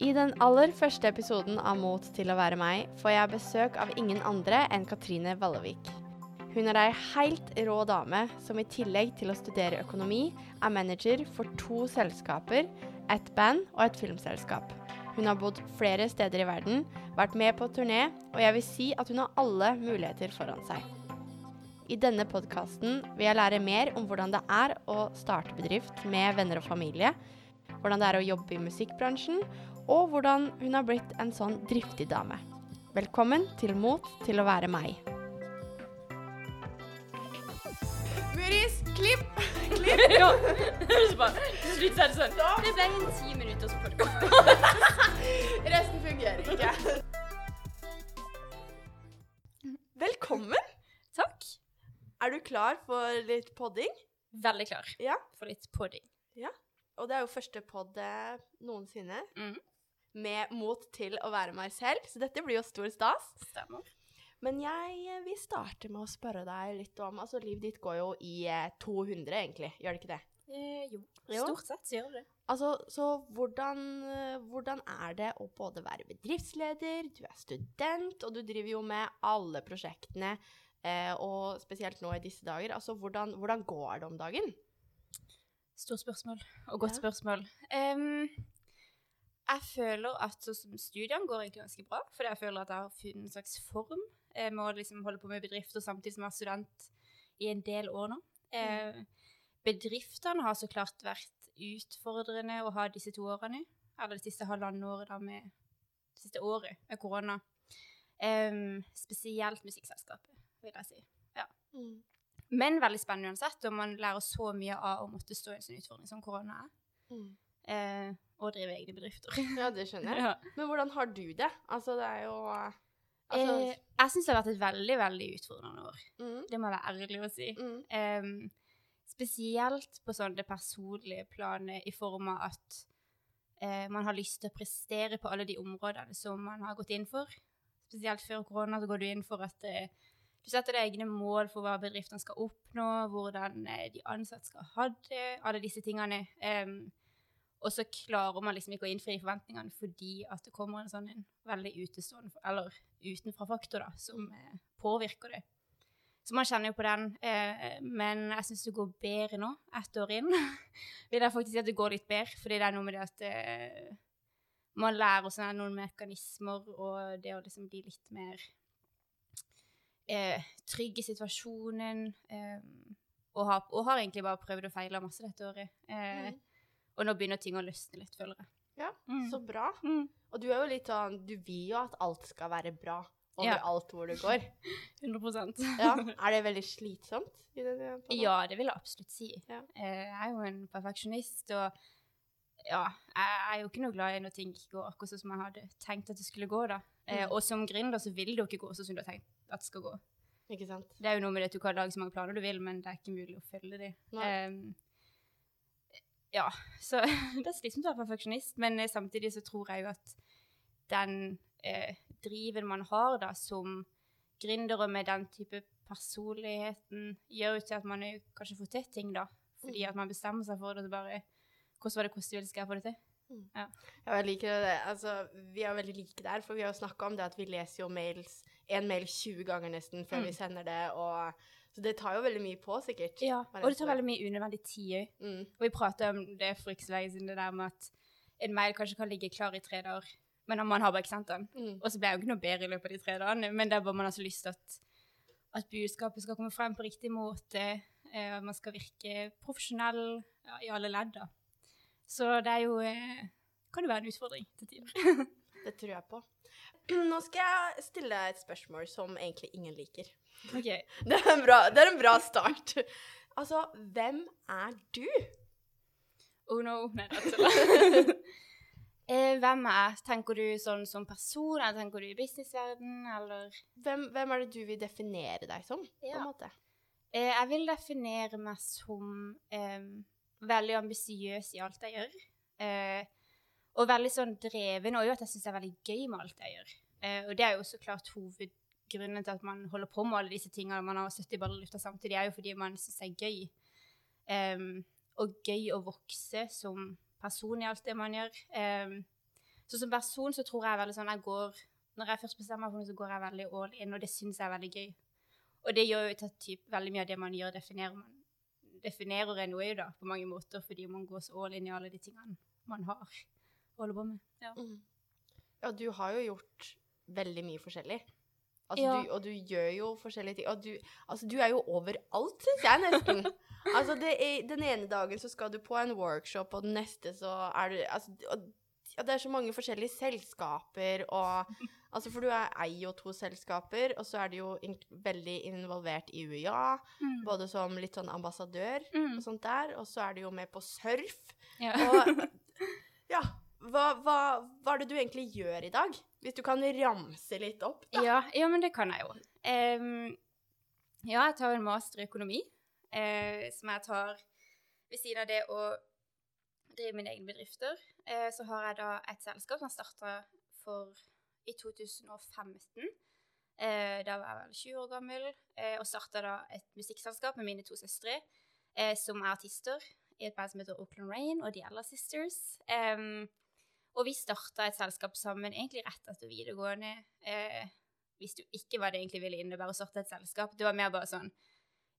I den aller første episoden av Mot til å være meg får jeg besøk av ingen andre enn Katrine Vallevik. Hun er ei helt rå dame som i tillegg til å studere økonomi, er manager for to selskaper, et band og et filmselskap. Hun har bodd flere steder i verden, vært med på turné, og jeg vil si at hun har alle muligheter foran seg. I denne podkasten vil jeg lære mer om hvordan det er å starte bedrift med venner og familie, hvordan det er å jobbe i musikkbransjen, og hvordan hun har blitt en sånn driftig dame. Velkommen til Mot til å være meg. Muris, klipp! ja. Så bare, til slutt er det sånn. Det ble en ti minutters podkast. Resten fungerer ikke. Velkommen! Takk. Er du klar for litt podding? Veldig klar Ja. for litt podding. Ja. Og det er jo første podd eh, noensinne Mhm. Med mot til å være meg selv, så dette blir jo stor stas. Stemmer. Men jeg eh, vil starte med å spørre deg litt om Altså, livet ditt går jo i eh, 200, egentlig, gjør det ikke det? Eh, jo. Jo. Stort sett så gjør det det. Altså, så hvordan, eh, hvordan er det å både være bedriftsleder, du er student, og du driver jo med alle prosjektene, eh, og spesielt nå i disse dager. Altså, hvordan, hvordan går det om dagen? Stort spørsmål, og godt Ja. spørsmål. Em, jeg føler at studiene går egentlig ganske bra, fordi jeg føler at jeg har funnet en slags form eh, med å liksom holde på med bedrifter samtidig som jeg er student i en del år nå. Eh, bedriftene har så klart vært utfordrende å ha disse to årene, eller det siste halvannet året da med, det siste året med korona. Um, spesielt musikkselskapet, vil jeg si. Men veldig spennende uansett, og man lærer så mye av å måtte stå i en sånn utfordring som korona er. Eh, og drive egne bedrifter. Ja, det skjønner jeg. Ja. Men hvordan har du det? Altså, det er jo Altså eh, jeg syns det har vært et veldig, veldig utfordrende år. mm, Det må jeg være ærlig å si. mm, Um, spesielt på sånn det personlige planet, i form av at uh, man har lyst til å prestere på alle de områdene som man har gått inn for. Spesielt før korona så går du inn for at uh, du setter deg egne mål for hva bedriftene skal oppnå, hvordan eh, de ansatte skal ha det, alle disse tingene. Em, og så klarer man liksom ikke å innfri forventningene fordi at det kommer en sånn en veldig utestående, eller utenfra-faktor da, som eh, påvirker det. Så man kjenner jo på den, eh, men jeg syns det går bedre nå, ett år inn. Vil jeg faktisk si at det går litt bedre, fordi det er noe med det at eh, man lærer seg noen mekanismer, og det å liksom bli litt mer eh, trygg i situasjonen. Eh, og, har, og har egentlig bare prøvd og feila masse dette året. Eh, mm. Og nå begynner ting å løsne litt, føler jeg. Ja, Mm. så bra. Mm. Og du er jo litt sånn Du vil jo at alt skal være bra Ja. overalt hvor du går. 100% Ja. Er det veldig slitsomt? i det- Ja, det vil jeg absolutt si. Ja. Eh, Jeg er jo en perfeksjonist, og ja, jeg er jo ikke noe glad i når ting ikke går akkurat sånn som jeg hadde tenkt at det skulle gå. da. Eh, Mm. Og som gründer så vil det jo ikke gå sånn som du har tenkt at det skal gå. Ikke sant? Det er jo noe med det at du kan lage så mange planer du vil, men det er ikke mulig å følge dem. Nei. Ja, så det er slitsomt å være perfeksjonist, men eh, samtidig så tror jeg jo at den eh, driven man har da som gründere med den type personligheten, gjør jo til at man kanskje får til ting, da. Fordi at man bestemmer seg for det, og bare Hvordan var det koste vil skal jeg få det til? Ja, jeg liker det. Altså, vi er veldig like der, for vi har jo snakka om det at vi leser jo mails, en mail 20 ganger nesten før Mm. vi sender det, og Så det tar jo veldig mye på, sikkert. Ja, og det det tar veldig mye unødvendig tid òg. Mm. Og vi prata om det for ikke så lenge siden, det der med at en mail kanskje kan ligge klar i tre dager, men man har bare ikke sendt den. Mm. Og så blir jeg jo ikke noe bedre i løpet av de tre dagene, men det er bare man har så lyst til at, at budskapet skal komme frem på riktig måte, eh, at man skal virke profesjonell ja, i alle ledd, da. Så det er jo eh, kan jo være en utfordring til tider. Det tror jeg på. Nå skal jeg stille deg et spørsmål som egentlig ingen liker. ok. Det er en bra, det er en bra start. Altså, hvem er du? Oh no. Nei, er eh, hvem er jeg? Tenker du sånn som person, eller tenker du i businessverden, eller Hvem, hvem er det du vil definere deg som, på en måte? Eh, jeg vil definere meg som eh, veldig ambisiøs i alt jeg gjør. Eh, og veldig sånn dreven, og jo at jeg syns det er veldig gøy med alt jeg gjør. Eh, og det er jo så klart hovedgrunnen til at man holder på med alle disse tingene. Man har 70 baller lufta samtidig, er jo fordi man syns det er gøy. Um, og gøy å vokse som person i alt det man gjør. Um, Så som person så tror jeg veldig sånn jeg går Når jeg først bestemmer meg for noe, så går jeg veldig all in, og det syns jeg er veldig gøy. Og det gjør jo til typ, veldig mye av det man gjør, definerer man definerer en jo da, på mange måter, fordi man går så all in i alle de tingene man har å holde på med. Ja. Mm. Ja, du har jo gjort veldig mye forskjellig. Altså, Ja. du, og du gjør jo forskjellige ting. Og du, altså, du er jo overalt, syns jeg nesten. altså, det er, den ene dagen så skal du på en workshop, og den neste så er du altså, og, ja, Det er så mange forskjellige selskaper og Altså, for du er, eier jo to selskaper, og så er du jo in veldig involvert i UiA, Mm. både som litt sånn ambassadør Mm. og sånt der, og så er du jo med på surf. Ja. Og ja, hva, hva, hva er det du egentlig gjør i dag? Hvis du kan ramse litt opp, da. Ja, ja, men det kan jeg jo. Um, ja, jeg tar en master i økonomi, uh, som jeg tar ved siden av det å drive mine egne bedrifter. Uh, så har jeg da et selskap som jeg starta for i 2015. Uh, da var jeg vel 20 år gammel, eh, og starta da et musikkselskap med mine to søstre, eh, som er artister i et band som heter Oakland Rain og The Ella Sisters. Em, og vi starta et selskap sammen egentlig rett etter videregående. Eh, hvis du ikke var det egentlig ville innebære å starte et selskap. Det var mer bare sånn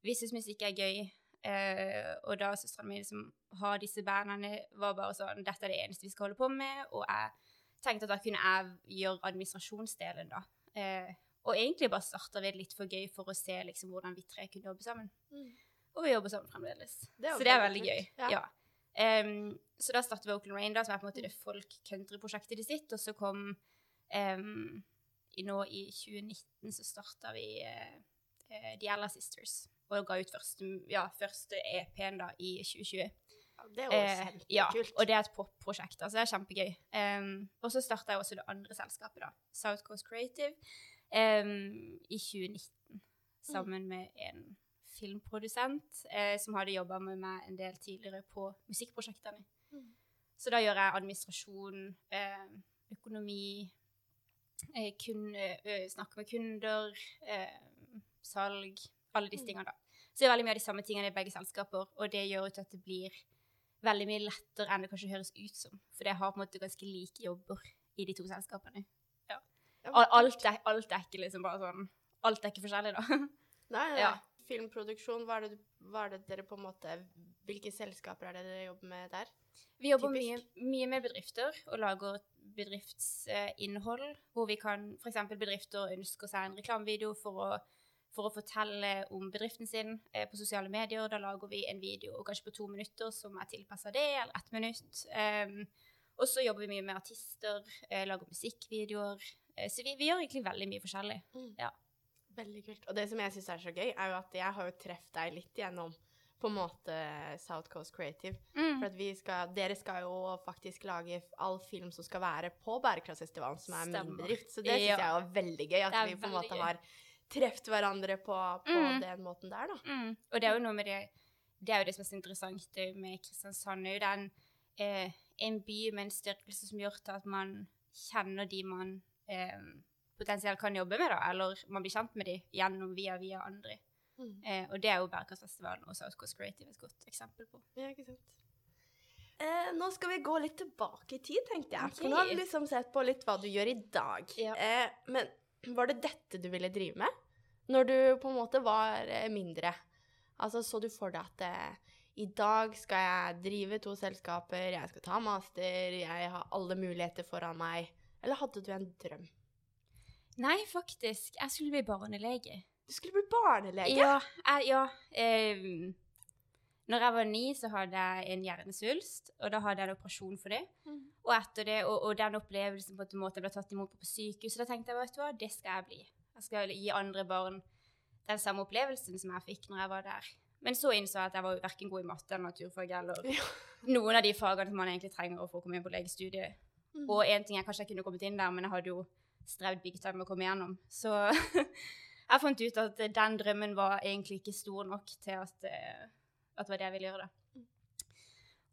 Vi syns musikk er gøy. Eh, og da søstrene mine som har disse bandene, var bare sånn Dette er det eneste vi skal holde på med. Og jeg tenkte at da kunne jeg gjøre administrasjonsdelen, da. Eh, og egentlig bare starta vi litt for gøy for å se liksom hvordan vi tre kunne jobbe sammen. Mm. Og vi jobber sammen fremdeles. Det så det er veldig gøy. ja. Ja. Em, så da startet vi Oakland Rain, da, som er på en måte det folk-country-prosjektet de sitt. Og så kom um, i, Nå i 2019 så starta vi eh, The Ella Sisters. Og ga ut første, ja, første EP-en da i 2020. Ja, Det er jo Eh, ja, og det er et popprosjekt. Altså det er kjempegøy. Um, og så starta jeg også det andre selskapet, da, South Coast Creative, um, i 2019. Sammen med en filmprodusent eh, som hadde jobba med meg en del tidligere på musikkprosjektene. Mm. Så da gjør jeg administrasjon, eh, økonomi, eh, kun, eh, snakke med kunder, eh, salg, alle disse Mm. tingene, da. Så det er veldig mye av de samme tingene i begge selskaper, og det gjør ut at det blir veldig mye lettere enn det kanskje høres ut som. For jeg har på en måte ganske like jobber i de to selskapene. Ja, Alt er, alt er ikke liksom bare sånn Alt er ikke forskjellig, da. Nei, nei. Ja. Filmproduksjon, hva er, det, hva er det dere på en måte Hvilke selskaper er det dere jobber med der? Vi jobber mye, mye med bedrifter og lager bedriftsinnhold, hvor vi kan f.eks. bedrifter ønsker seg en reklamevideo for å, for å fortelle om bedriften sin eh, på sosiale medier. Da lager vi en video kanskje på to minutter som er tilpassa det, eller ett minutt. Um, og så jobber vi mye med artister, eh, lager musikkvideoer. Eh, så vi, vi gjør egentlig veldig mye forskjellig. Ja. Veldig kult. Og det som jeg syns er så gøy, er jo at jeg har jo truffet deg litt gjennom på en måte South Coast Creative. For at vi skal, dere skal jo faktisk lage all film som skal være på Bærekraftfestivalen, som er min Stemmer. bedrift. Så det syns jeg er veldig gøy, at vi på en måte gøy. har truffet hverandre på, på Mm. den måten der, da. Mm. Og det er jo noe med det Det er jo det som er så interessant med Kristiansand. Det er jo den eh, en by med en styrkelse som gjør til at man kjenner de man eh, potensielt kan jobbe med, da, eller man blir kjent med de gjennom via via andre. Eh, og det er jo Bærekraftfestivalen og South Coast Creative et godt eksempel på. Ja, ikke sant. Eh, nå skal vi gå litt tilbake i tid, tenkte jeg. For nå har vi liksom sett på litt hva du gjør i dag. Ja. Eh, men var det dette du ville drive med? Når du på en måte var eh, mindre? Altså, så du for deg at eh, i dag skal jeg drive to selskaper, jeg skal ta master, jeg har alle muligheter foran meg. Eller hadde du en drøm? Nei, faktisk. Jeg skulle bli barnelege. Du skulle bli barnelege? Ja. Jeg, ja eh, når jeg var ni, så hadde jeg en hjernesvulst, og da hadde jeg en operasjon for det. Mm. Og etter det, og, og den opplevelsen på en måte jeg ble tatt imot på sykehus, da tenkte jeg, vet du hva, det skal jeg bli. Jeg skal gi andre barn den samme opplevelsen som jeg fikk når jeg var der. Men så innså jeg at jeg var verken god i matte eller naturfag eller Ja. noen av de fagene som man egentlig trenger for å komme inn på legestudiet. Mm. Og en ting jeg kanskje jeg kunne kommet inn der, men jeg hadde jo strevd big time å komme igjennom. Så jeg fant ut at den drømmen var egentlig ikke stor nok til at, eh, at det var det jeg ville gjøre. det.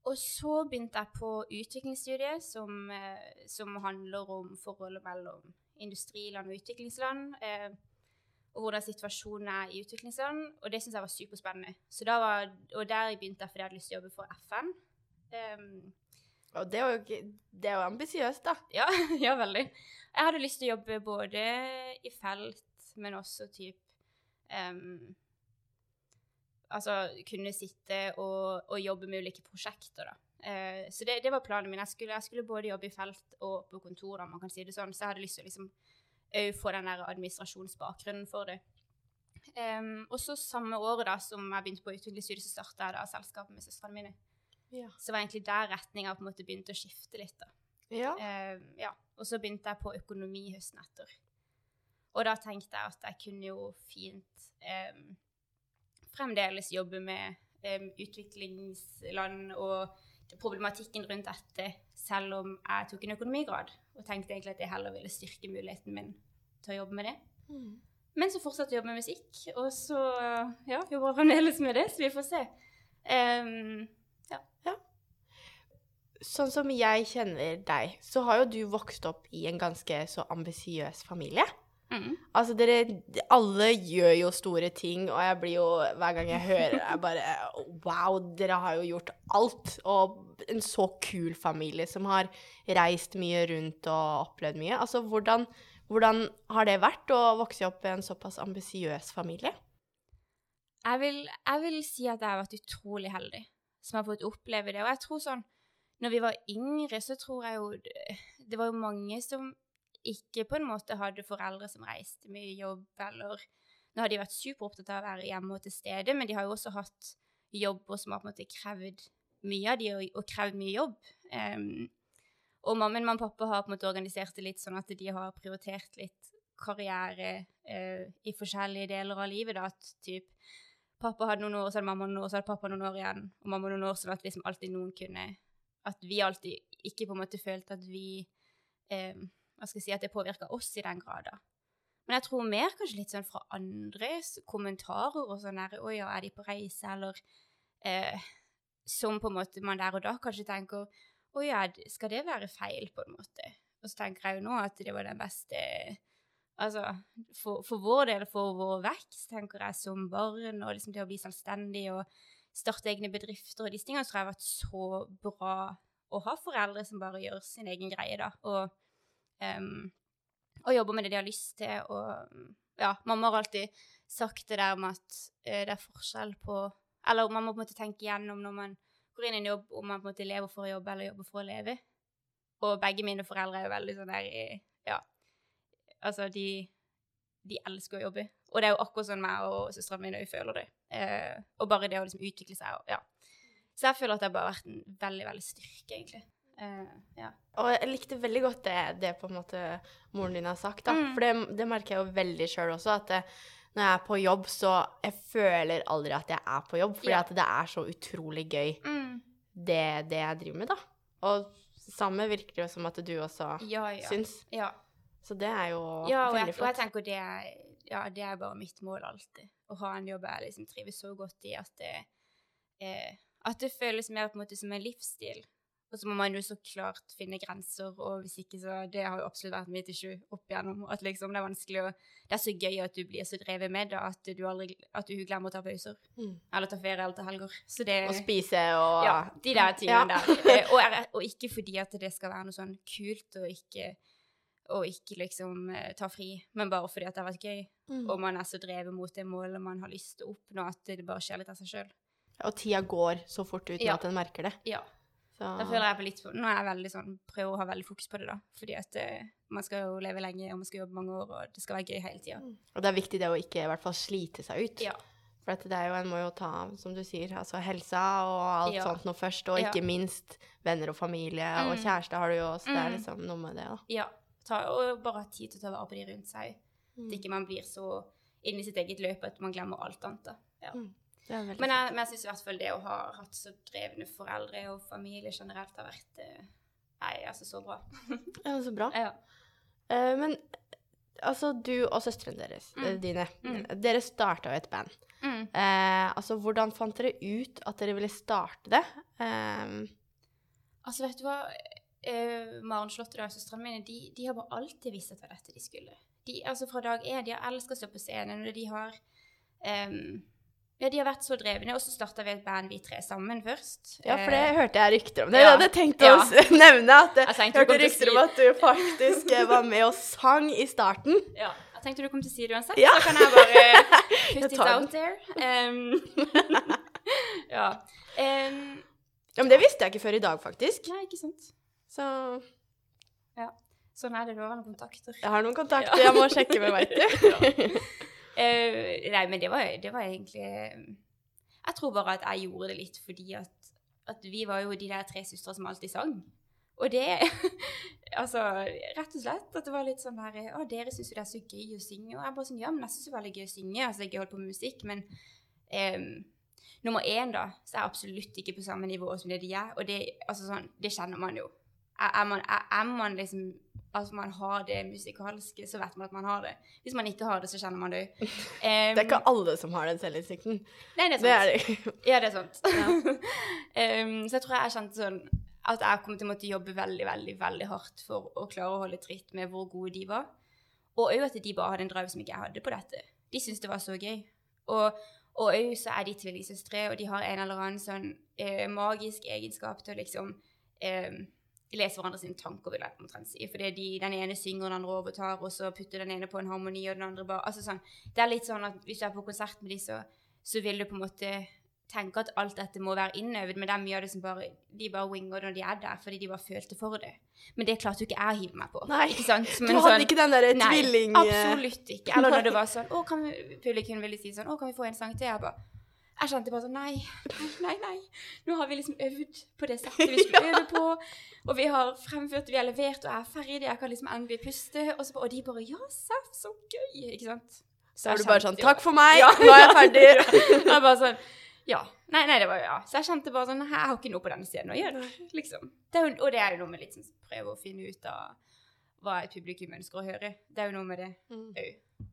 Og så begynte jeg på utviklingsstudiet, som, eh, som handler om forholdet mellom industriland og utviklingsland. Eh, og hvordan situasjonen er i utviklingsland. Og det syns jeg var superspennende. Så da var, og der begynte jeg fordi jeg hadde lyst til å jobbe for FN. Em, Og det er jo, det jo ambisiøst, da. Ja, ja, veldig. Jeg hadde lyst til å jobbe både i felt, men også typ um, Altså kunne sitte og, og jobbe med ulike prosjekter, da. Uh, så det, det var planen min. Jeg skulle, jeg skulle både jobbe i felt og på kontor, da, man kan si det sånn. Så jeg hadde lyst til å liksom òg få den der administrasjonsbakgrunnen for det. Um, og så samme året da som jeg begynte på utviklingsstudiet, så starta jeg da selskapet med søstrene mine. Ja. Så var egentlig der retninga begynte å skifte litt. da. Ja. Eh, ja. Og så begynte jeg på økonomi høsten etter. Og da tenkte jeg at jeg kunne jo fint eh, fremdeles jobbe med eh, utviklingsland og problematikken rundt dette, selv om jeg tok en økonomigrad. Og tenkte egentlig at jeg heller ville styrke muligheten min til å jobbe med det. Mm. Men så fortsatte jeg å jobbe med musikk, og så ja, jobber jeg fremdeles med det, så vi får se. Ehm, Sånn som jeg kjenner deg, så har jo du vokst opp i en ganske så ambisiøs familie. mm. Altså, dere Alle gjør jo store ting, og jeg blir jo Hver gang jeg hører det, jeg bare Wow, dere har jo gjort alt. Og en så kul familie som har reist mye rundt og opplevd mye. Altså, hvordan, hvordan har det vært å vokse opp i en såpass ambisiøs familie? jeg, vil, jeg vil si at jeg har vært utrolig heldig som har fått oppleve det. Og jeg tror sånn Når vi var yngre, så tror jeg jo det, var jo mange som ikke på en måte hadde foreldre som reiste mye jobb, eller Nå har de vært superopptatt av å være hjemme og til stede, men de har jo også hatt jobber som har på en måte krevd mye av de, og, og krevd mye jobb. Um, og mamma, mamma og pappa har på en måte organisert det litt sånn at de har prioritert litt karriere uh, i forskjellige deler av livet. da, at typ, Pappa hadde noen år, så hadde mamma noen år, så hadde pappa noen år igjen, og mamma noen år, sånn at liksom alltid noen kunne At vi alltid ikke på en måte følte at vi eh, Hva skal jeg si At det påvirka oss i den grad, da. Men jeg tror mer kanskje litt sånn fra andres kommentarer og sånn der Å ja, er de på reise, eller eh, Som på en måte man der og da kanskje tenker Å ja, skal det være feil, på en måte? Og så tenker jeg jo nå at det var den beste Altså, for, for vår del, for vår vekst, tenker jeg, som barn, og liksom det å bli selvstendig og starte egne bedrifter og disse tingene, så tror jeg har vært så bra å ha foreldre som bare gjør sin egen greie, da, og, um, og jobber med det de har lyst til, og ja, mamma har alltid sagt det der med at uh, det er forskjell på Eller man må på en måte tenke igjennom når man går inn i en jobb, om man på en måte lever for å jobbe eller jobber for å leve. Og begge mine foreldre er jo veldig sånn der i- Ja. Altså, de, de elsker å jobbe. Og det er jo akkurat sånn meg og søstera mi føler det. Eh, og bare det å liksom utvikle seg og ja. Så jeg føler at det har bare vært en veldig, veldig styrke, egentlig. Eh, ja. Og jeg likte veldig godt det, det på en måte moren din har sagt, da. Mm. For det, det merker jeg jo veldig sjøl også, at det, når jeg er på jobb, så jeg føler aldri at jeg er på jobb, fordi Ja. at det er så utrolig gøy, Mm. det, det jeg driver med, da. Og samme virker det som at du også Ja, ja. syns. ja. Så det er jo ja og, flott. Ja, og jeg tenker det er, ja, det er bare mitt mål alltid. Å ha en jobb jeg liksom trives så godt i at det, eh, at det føles mer på en måte som en livsstil. Og så må man jo så klart finne grenser, og hvis ikke så Det har jo absolutt vært mitt issue opp igjennom. At liksom det er vanskelig å Det er så gøy at du blir så drevet med det at du aldri At du glemmer å ta pauser. Mm. Eller ta ferie eller ta helger. Så det Og spise og Ja, de der tingene Ja. der. Eh, Og, og ikke fordi at det skal være noe sånn kult og ikke og ikke liksom eh, ta fri, men bare fordi at det har vært gøy. Mm. Og man er så drevet mot det målet man har lyst til å oppnå, at det bare skjer litt av seg sjøl. Og tida går så fort uten Ja. at en merker det. Ja. Så, Da føler jeg på litt Nå er jeg veldig sånn Prøver å ha veldig fokus på det, da. Fordi at eh, man skal jo leve lenge, og man skal jobbe mange år, og det skal være gøy hele tida. Og det er viktig det å ikke i hvert fall slite seg ut. Ja. For at det er jo, en må jo ta, som du sier, altså helsa og alt Ja. sånt noe først, og ikke minst venner og familie, og Mm. kjæreste har du jo også, det er Mm. liksom noe med det da. Ja. Ta, og bare ha tid til å ta vare på de rundt seg. Mm. At ikke man blir så inne i sitt eget løp at man glemmer alt annet. Ja. Mm. Men jeg, men jeg syns i hvert fall det å ha hatt så drevne foreldre og familie generelt har vært eh, Nei, altså så bra. Ja, så bra. Ja. Uh, men altså, du og søstrene deres, Mm. eh, dine, Mm. dere starta jo et band. Mm. Uh, altså, hvordan fant dere ut at dere ville starte det? Eh, Altså, vet du hva? Eh, Maren Slåttedal og søstrene mine de, de har bare alltid visst at det var dette de skulle. De, altså Fra dag én. De har elska å stå på scenen. og de har um, Ja, de har vært så drevne, og så starta vi et band, vi tre sammen først. Ja, for det Eh, hørte jeg rykter om. Det ja. jeg hadde tenkt å Ja. nevne. At jeg Jeg hørte rykter si... om at du faktisk eh, var med og sang i starten. Ja, jeg tenkte du kom til å si det uansett, Ja. så kan jeg bare put it out there. Um, ja. Um, Ja, men det visste jeg ikke før i dag, faktisk. nei, ikke sant. Så Sånn er det, du har noen kontakter. jeg har noen kontakter jeg må sjekke med, veit du. uh, nei, men det var, det var egentlig Jeg tror bare at jeg gjorde det litt fordi at, at vi var jo de der tre søstre som alltid sang. Og det Altså, rett og slett at det var litt sånn her Å, dere syns jo det er så gøy å synge. Og jeg bare sånn Ja, men jeg syns det er veldig gøy å synge. Altså, jeg holder på med musikk, men um, nummer én, da, så er jeg absolutt ikke på samme nivå som det de er. Og det, altså, sånn, det kjenner man jo. Er, man, er, er man liksom Altså man har det musikalske, så vet man at man har det. Hvis man ikke har det, så kjenner man det Um, Det er ikke alle som har den selvinnsikten. Nei, det er sant. Det er det. Ja, det er sant. um, så jeg tror jeg har kjent sånn at jeg kommer til å måtte jobbe veldig, veldig veldig hardt for å klare å holde tritt med hvor gode de var. Og òg at de bare hadde en drive som ikke jeg hadde på dette. De syntes det var så gøy. Og òg så er de tvillingsøstre, og de har en eller annen sånn eh, magisk egenskap til å liksom eh, lese hverandre sine tanker, vil jeg omtrent si. Fordi de, den ene synger, den andre overtar, og så putter den ene på en harmoni, og den andre bare Altså sånn. Det er litt sånn at hvis du er på konsert med de, så, så vil du på en måte tenke at alt dette må være innøvd, men det er mye av det som bare De bare winger når de er der, fordi de bare følte for det. Men det klarte jo ikke jeg å hive meg på. Nei, Ikke sant? Du hadde sånn- ikke den derre Nei, tvilling... absolutt ikke. Eller når det var sånn Å, kan vi, publikum ville si sånn Å, kan vi få en sang til? Jeg bare Jeg kjente bare sånn Nei, nei, nei. Nå har vi liksom øvd på det settet vi skulle øve på. Og vi har fremført, vi har levert, og jeg er ferdig. Jeg kan liksom endelig puste. Og, så, og de bare Ja, Seff, så gøy. Ikke sant? Så er du bare sånn Takk for meg, Ja. nå er jeg ferdig. Jeg bare sånn Ja. Nei, nei, det var ja. Så jeg kjente bare sånn Jeg har ikke noe på denne scenen å gjøre, liksom. Det jo, og det er jo noe med sånn prøve å finne ut av hva et publikum ønsker å høre. Det er jo noe med det Mm,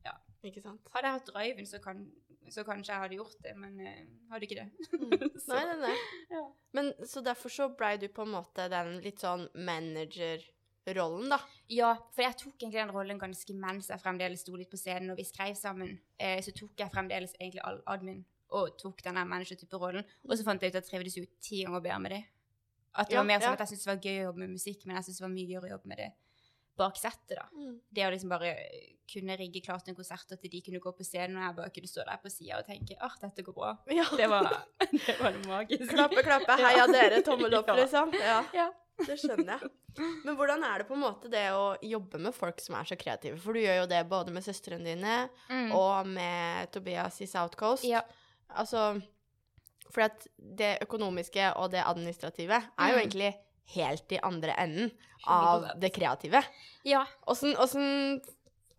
Ja. Ikke sant? Hadde jeg hatt driven, så, kan, så kanskje jeg hadde gjort det, men jeg hadde ikke det. Så, Nei, nei, nei. Ja. Men så derfor så blei du på en måte den litt sånn manager-rollen, da. Ja, for jeg tok egentlig den rollen ganske mens jeg fremdeles sto litt på scenen og vi skrev sammen. Eh, så tok jeg fremdeles egentlig all admin og tok denne manager-type rollen. Og så fant jeg ut at jeg trivdes jo ti ganger bedre med det. At det Ja, var mer sånn ja. at jeg syntes det var gøy å jobbe med musikk, men jeg syntes det var mye gøyere å jobbe med det bak settet, da. Det å liksom bare kunne rigge klart en konsert, at de kunne gå på scenen, og jeg bare kunne stå der på sida og tenke åh, dette går bra. Ja. Det var det, var det magiske. Klappe, klappe, heia dere, tommel opp, liksom. Ja, Ja. det skjønner jeg. Men hvordan er det på en måte det å jobbe med folk som er så kreative? For du gjør jo det både med søstrene dine Mm. og med Tobias i South Coast. Ja. Altså For det økonomiske og det administrative er jo Mm. egentlig helt i andre enden av det kreative. ja.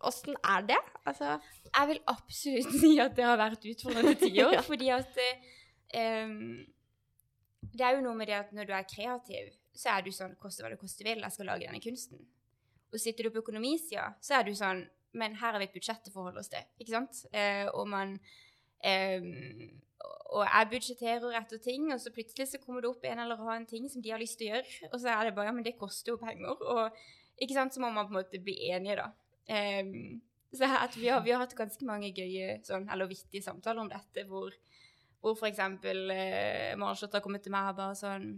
Åssen er det? Altså Jeg vil absolutt si at det har vært utfordrende tider, Ja. fordi at um, Det er jo noe med det at når du er kreativ, så er du sånn Koste hva det koste vil, jeg skal lage denne kunsten. Og sitter du på økonomisida, så er du sånn Men her har vi et budsjett å forholde oss til, ikke sant? Uh, og man em, og jeg budsjetterer etter ting, og så plutselig så kommer det opp en eller annen ting som de har lyst til å gjøre, og så er det bare Ja, men det koster jo penger. Og ikke sant, så må man på en måte bli enige, da. Um, så at vi, har, vi har hatt ganske mange gøye sånn, eller vittige samtaler om dette, hvor, hvor f.eks. Eh, Marsholt har kommet til meg og bare sånn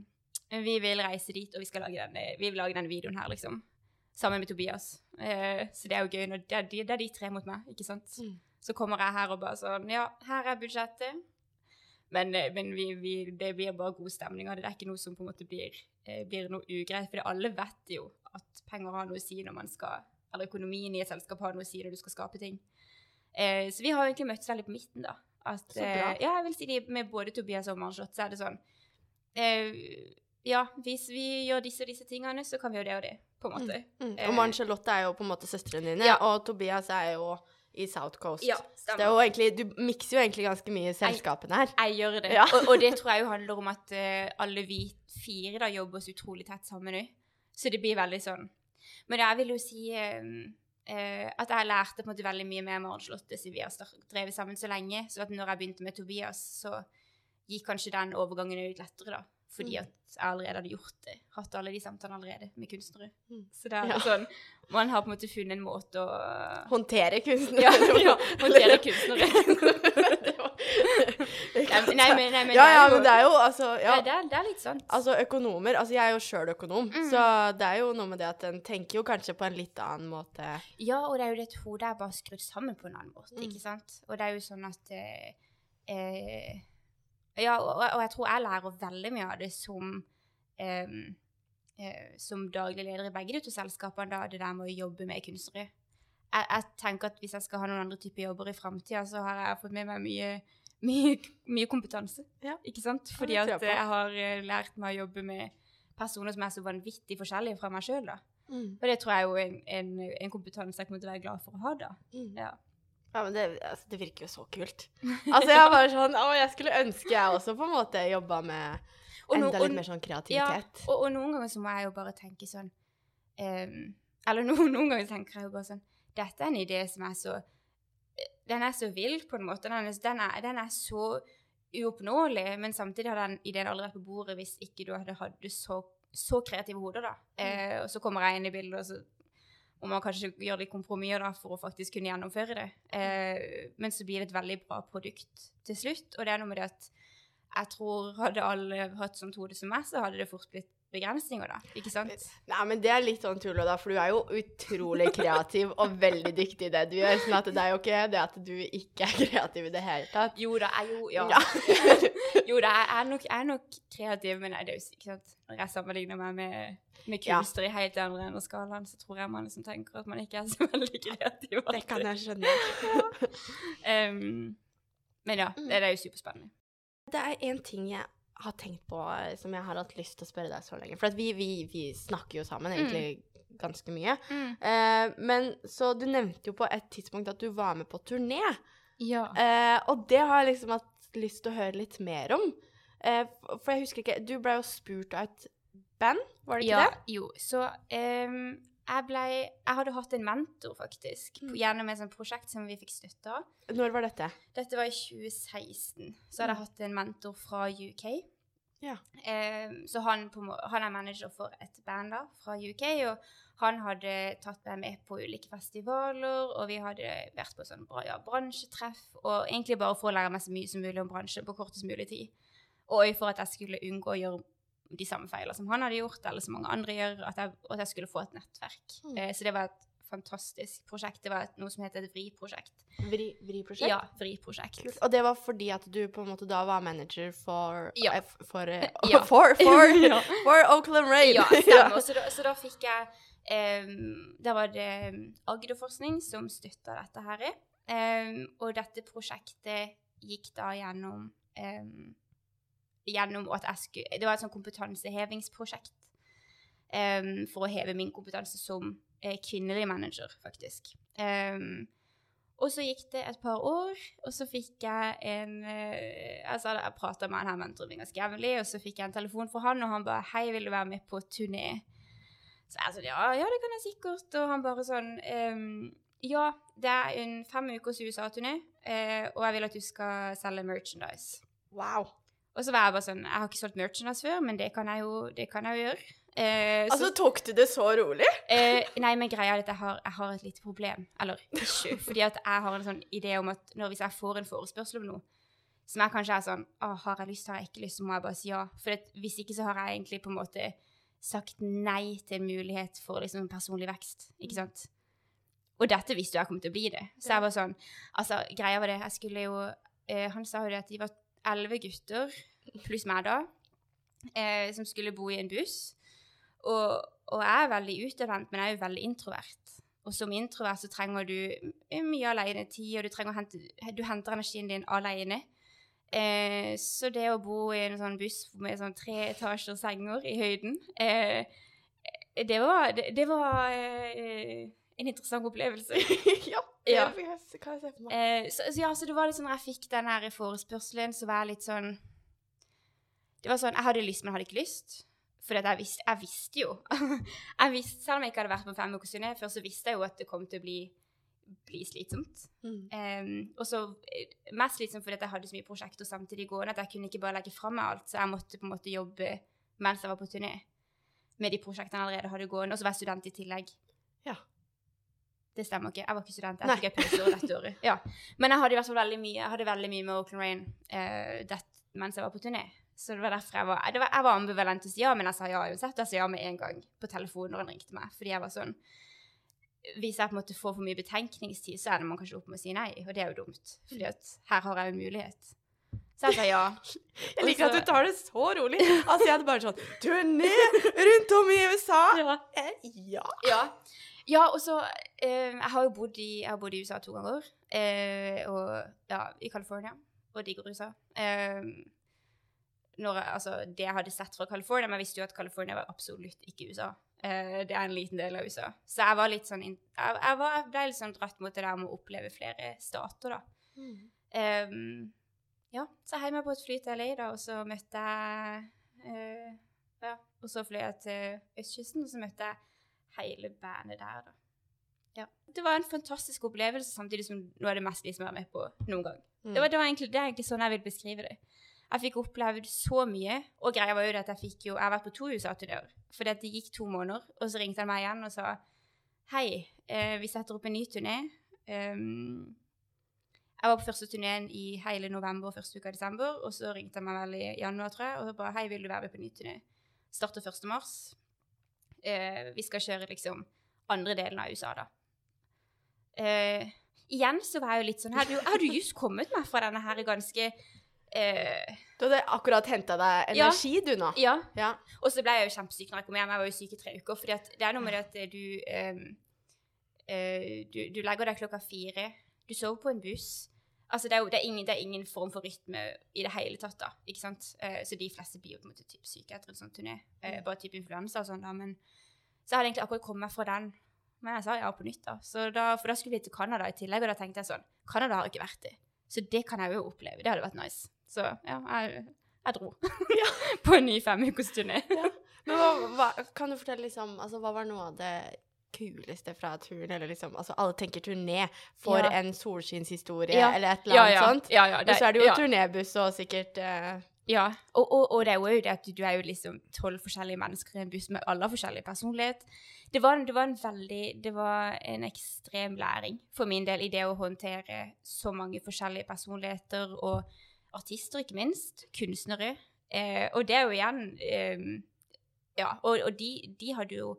Vi vil reise dit, og vi skal lage denne, vi vil lage denne videoen her, liksom. Sammen med Tobias. Eh, så det er jo gøy når det de, det er de tre mot meg, ikke sant. Mm. Så kommer jeg her og bare sånn Ja, her er budsjettet. Men, eh, men vi, vi, det blir bare god stemning av det. Det er ikke noe som på en måte blir, eh, blir noe ugreit. For alle vet jo at penger har noe å si når man skal Eller økonomien i et selskap har noe å si når du skal skape ting. Eh, så vi har egentlig møttes veldig på midten, da. At, Så bra. eh, ja, jeg vil si det med både Tobias og Marshot, så er det sånn eh, Ja, hvis vi gjør disse og disse tingene, så kan vi gjøre det og det, på en måte. mm. Eh. Og Charlotte er jo på en måte søstrene dine, Ja. og Tobias er jo i South Coast. Ja, stemmer. er egentlig, du mikser jo egentlig ganske mye selskapene her. Jeg gjør det. Ja. og, og det tror jeg jo handler om at uh, alle vi fire da jobber så utrolig tett sammen nå. Så det blir veldig sånn. Men jeg vil jo si eh, uh, at jeg lærte på en måte veldig mye med Maren Charlotte siden vi har drevet sammen så lenge. Så at når jeg begynte med Tobias, så gikk kanskje den overgangen ut lettere, da. Fordi Mm. at jeg allerede hadde gjort det. Hatt alle de samtalene allerede med kunstnere. Mm. Så det er Ja. sånn Man har på en måte funnet en måte å Håndtere kunstnere. Ja, ja, håndtere kunstnere. Nei, men, nei, men ja, ja, men det er jo altså ja. Ja, det er, det er litt sant. Altså økonomer Altså jeg er jo sjøl økonom, Mm. så det er jo noe med det at en tenker jo kanskje på en litt annen måte. Ja, og det er jo det at hodet er bare skrudd sammen på en annen måte, Mm. ikke sant? Og det er jo sånn at eh, eh, Ja, og, og jeg tror jeg lærer veldig mye av det som eh, som daglig leder i begge de to selskapene, da, det der med å jobbe med kunstnere. Jeg, jeg tenker at hvis jeg skal ha noen andre typer jobber i framtida, så har jeg fått med meg mye, mye, mye kompetanse. Ja. Ikke sant? Fordi tror at jeg har eh, lært meg å jobbe med personer som er så vanvittig forskjellige fra meg sjøl, da. Og det tror jeg er jo en, en, en kompetanse jeg kommer til å være glad for å ha, da. Mm. Ja. Ja, men det, altså, det virker jo så kult. Altså, jeg bare sånn Å, jeg skulle ønske jeg også på en måte jobba med Og no- enda litt mer sånn kreativitet. Og, og noen ganger så må jeg jo bare tenke sånn um, Eller noen, noen ganger tenker jeg jo bare sånn Dette er en idé som er så Den er så vill, på en måte. Den er, den er, den er så uoppnåelig, men samtidig har den ideen aldri vært på bordet hvis ikke du hadde hatt så, så kreative hoder, da. Eh, og så kommer jeg inn i bildet, og så må man kanskje gjøre litt kompromisser da, for å faktisk kunne gjennomføre det. Eh, men så blir det et veldig bra produkt til slutt. Og det er noe med det at jeg tror hadde alle hatt sånt hode som meg, så hadde det fort blitt begrensninger, da. Ikke sant? Nei, men det er litt sånn tull, da, for du er jo utrolig kreativ og veldig dyktig i det du gjør. sånn at det er jo ikke det at du ikke er kreativ i det hele tatt. Jo da, jeg jo Ja. Ja. jo da, jeg er nok, jeg er nok kreativ, men det er jo ikke sant Når jeg sammenligner meg med, med Ja. i helt andre enden av skalaen, så tror jeg man liksom tenker at man ikke er så veldig kreativ. Det kan jeg skjønne. Em, men ja, det, det er jo superspennende. Det er en ting jeg har tenkt på eh, som jeg har hatt lyst til å spørre deg så lenge. For at vi, vi, vi snakker jo sammen egentlig ganske mye. Eh, men så du nevnte jo på et tidspunkt at du var med på turné. Ja. Eh, og det har jeg liksom hatt lyst til å høre litt mer om. Eh, for jeg husker ikke Du ble jo spurt av et band, var det ikke ja, det? Jo, så em, jeg ble Jeg hadde hatt en mentor, faktisk, Mm. gjennom et sånt prosjekt som vi fikk støtte av. Når var dette? Dette var i 2016. Så hadde jeg hatt en mentor fra UK. Ja. Eh, så han, på, han er manager for et band da, fra UK, og han hadde tatt meg med på ulike festivaler, og vi hadde vært på sånn bra, ja, bransjetreff, og egentlig bare for å lære meg så mye som mulig om bransjen på kortest mulig tid. Og for at jeg skulle unngå å gjøre de samme feilene som han hadde gjort, eller som mange andre gjør, at jeg, at jeg skulle få et nettverk. Mm. Eh, så det var et fantastisk prosjekt. Det var noe som heter et VRI-prosjekt. Vri, Vri-prosjekt? Ja, VRI-prosjekt. Kult. Og det var fordi at du på en måte da var manager for Ja. eh, For, uh, Ja. for, for, Ja. for Oakland Raid. Ja, stemmer. Så da, så da fikk jeg um, Da var det Agderforskning som støtta dette her. Um, og dette prosjektet gikk da gjennom em, Gjennom at jeg skulle Det var et sånn kompetansehevingsprosjekt um, for å heve min kompetanse som uh, kvinnelig manager, faktisk. Um, og så gikk det et par år, og så fikk jeg en uh, altså Jeg prata med han her mentoren min ganske jevnlig, og så fikk jeg en telefon fra han, og han bare 'Hei, vil du være med på turné?' Så jeg sånn ja, ja, det kan jeg sikkert. Og han bare sånn um, Ja, det er en fem ukers USA-turné, uh, og jeg vil at du skal selge merchandise. Wow. Og så var jeg bare sånn Jeg har ikke solgt merchandise før, men det kan jeg jo, det kan jeg jo gjøre. Eh, så- Altså, tok du det så rolig? Eh, nei, men greia er at jeg har, jeg har et lite problem. Eller issue. Fordi at jeg har en sånn idé om at når, hvis jeg får en forespørsel om noe, som jeg kanskje er sånn Å, har jeg lyst, har jeg ikke lyst, så må jeg bare si ja. For at, hvis ikke så har jeg egentlig på en måte sagt nei til en mulighet for liksom personlig vekst. Ikke sant? Og dette visste jo jeg kom til å bli det. Så jeg var sånn Altså, greia var det Jeg skulle jo eh, Han sa jo det at de var elleve gutter, pluss meg da, eh, som skulle bo i en buss. Og, og jeg er veldig utadvendt, men jeg er jo veldig introvert. Og som introvert så trenger du mye alenetid, og du hente Du henter energien din alene. Eh, så det å bo i en sånn buss med sånn tre etasjer senger i høyden, eh, det var, det, det var eh, en interessant opplevelse. ja, Ja. jeg meg. Eh, så, så ja, så det var litt sånn når jeg fikk den her forespørselen, så var jeg litt sånn Det var sånn Jeg hadde lyst, men jeg hadde ikke lyst. For jeg, visste, jeg visste jo jeg visste, Selv om jeg ikke hadde vært på fem uker siden før, så visste jeg jo at det kom til å bli, bli slitsomt. Mm. Um, og så eh, mest slitsomt fordi jeg hadde så mye prosjekter samtidig gående at jeg kunne ikke bare legge fra meg alt, så jeg måtte på en måte jobbe mens jeg var på turné med de prosjektene jeg allerede hadde gående, og så var jeg student i tillegg. Ja. Det stemmer ikke. Jeg var ikke student. Jeg fikk et pauseår dette året. Ja. Men jeg hadde i hvert fall veldig mye, jeg hadde veldig mye med Oakland Rain uh, det, mens jeg var på turné. Så det var derfor jeg var, det var, jeg var ambivalent til å si ja, men jeg sa ja uansett. Jeg sa ja med en gang på telefonen når han ringte meg. Fordi jeg var sånn Hvis jeg på en måte får for mye betenkningstid, så ender man kanskje opp med å si nei, og det er jo dumt. Fordi at her har jeg jo en mulighet. Så jeg sa ja. Jeg liker at du tar det så rolig. Altså, jeg hadde bare sånn Turné rundt om i USA! ja. Eh, ja. Ja. Ja, og så eh, Jeg har jo bodd i, jeg har bodd i USA to ganger. Eh, og ja, i California. Og digger USA. Eh, når altså, det jeg hadde sett fra California Men jeg visste jo at California var absolutt ikke USA. Eh, det er en liten del av USA. Så jeg var litt sånn Jeg, jeg, var, jeg ble litt sånn dratt mot det der med å oppleve flere stater, da. Eh, ja, så jeg heiv meg på et fly til LA, da, og så møtte jeg eh, Ja, og så fløy jeg til østkysten, og så møtte jeg hele bandet der, da. Ja. Det var en fantastisk opplevelse, samtidig som noe av det mest liksom jeg har vært med på noen gang. Mm. Det, var, det, var egentlig, det er egentlig sånn jeg vil beskrive det. Jeg fikk opplevd så mye, og greia var jo det at jeg fikk jo Jeg har vært på to USA-turneer, For det gikk to måneder, og så ringte han meg igjen og sa Hei, eh, vi setter opp en ny turné. Um, jeg var på første turneen i hele november og første uka av desember, og så ringte han meg vel i januar, tror jeg, og bare Hei, vil du være med på en ny turné? Starter 1. mars. Eh, vi skal kjøre liksom andre delen av USA, da. Eh, igjen så var jeg jo litt sånn Jeg hadde jo, just kommet meg fra denne her ganske eh, Du hadde akkurat henta deg Ja. energi, du, nå. Ja. Ja. Og så ble jeg jo kjempesyk når jeg kom hjem. Jeg var jo syk i tre uker. For det er noe med det at du, ehm, eh, du Du legger deg klokka fire. Du sover på en buss. Altså, det er jo det er ingen, det er ingen form for rytme i det hele tatt, da. Ikke sant? Eh, så de fleste blir jo på en måte typ syke etter en sånn turné. Eh, bare type influensa og sånn, da. Men så jeg hadde egentlig akkurat kommet fra den. Men jeg sa ja på nytt, da. Så da for da skulle vi til Canada i tillegg, og da tenkte jeg sånn Canada har ikke vært det. Så det kan jeg jo oppleve. Det hadde vært nice. Så ja, jeg, jeg dro. på en ny femukers turné. Men hva, hva, kan du fortelle liksom Altså, hva var noe av det kuleste fra turen? Eller liksom Altså, alle tenker turné for Ja. en solskinnshistorie Ja. eller et eller annet ja, ja. sånt. Ja, ja, Men så er det jo ja. turnébuss og sikkert uh... Ja, og, og, og det er jo det at du, er jo liksom tolv forskjellige mennesker i en buss med alle forskjellige forskjellig personlighet. Det var, det var en veldig Det var en ekstrem læring for min del i det å håndtere så mange forskjellige personligheter og artister, ikke minst. Kunstnere. Eh, og det er jo igjen eh, Ja, og, og de, de hadde jo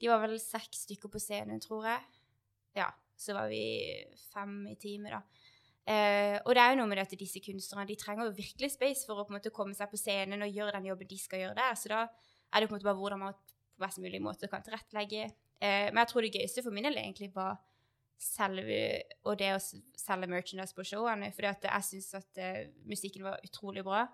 De var vel seks stykker på scenen, tror jeg. Ja. Så var vi fem i teamet, da. Eh, og det er jo noe med at disse kunstnerne de trenger jo virkelig space for å på en måte komme seg på scenen og gjøre den jobben de skal gjøre der. Så da er det på en måte bare hvordan man på best mulig måte kan tilrettelegge. Eh, men jeg tror det gøyeste for min del egentlig var selve og det å selge merchandise på showene. For jeg syns at uh, musikken var utrolig bra.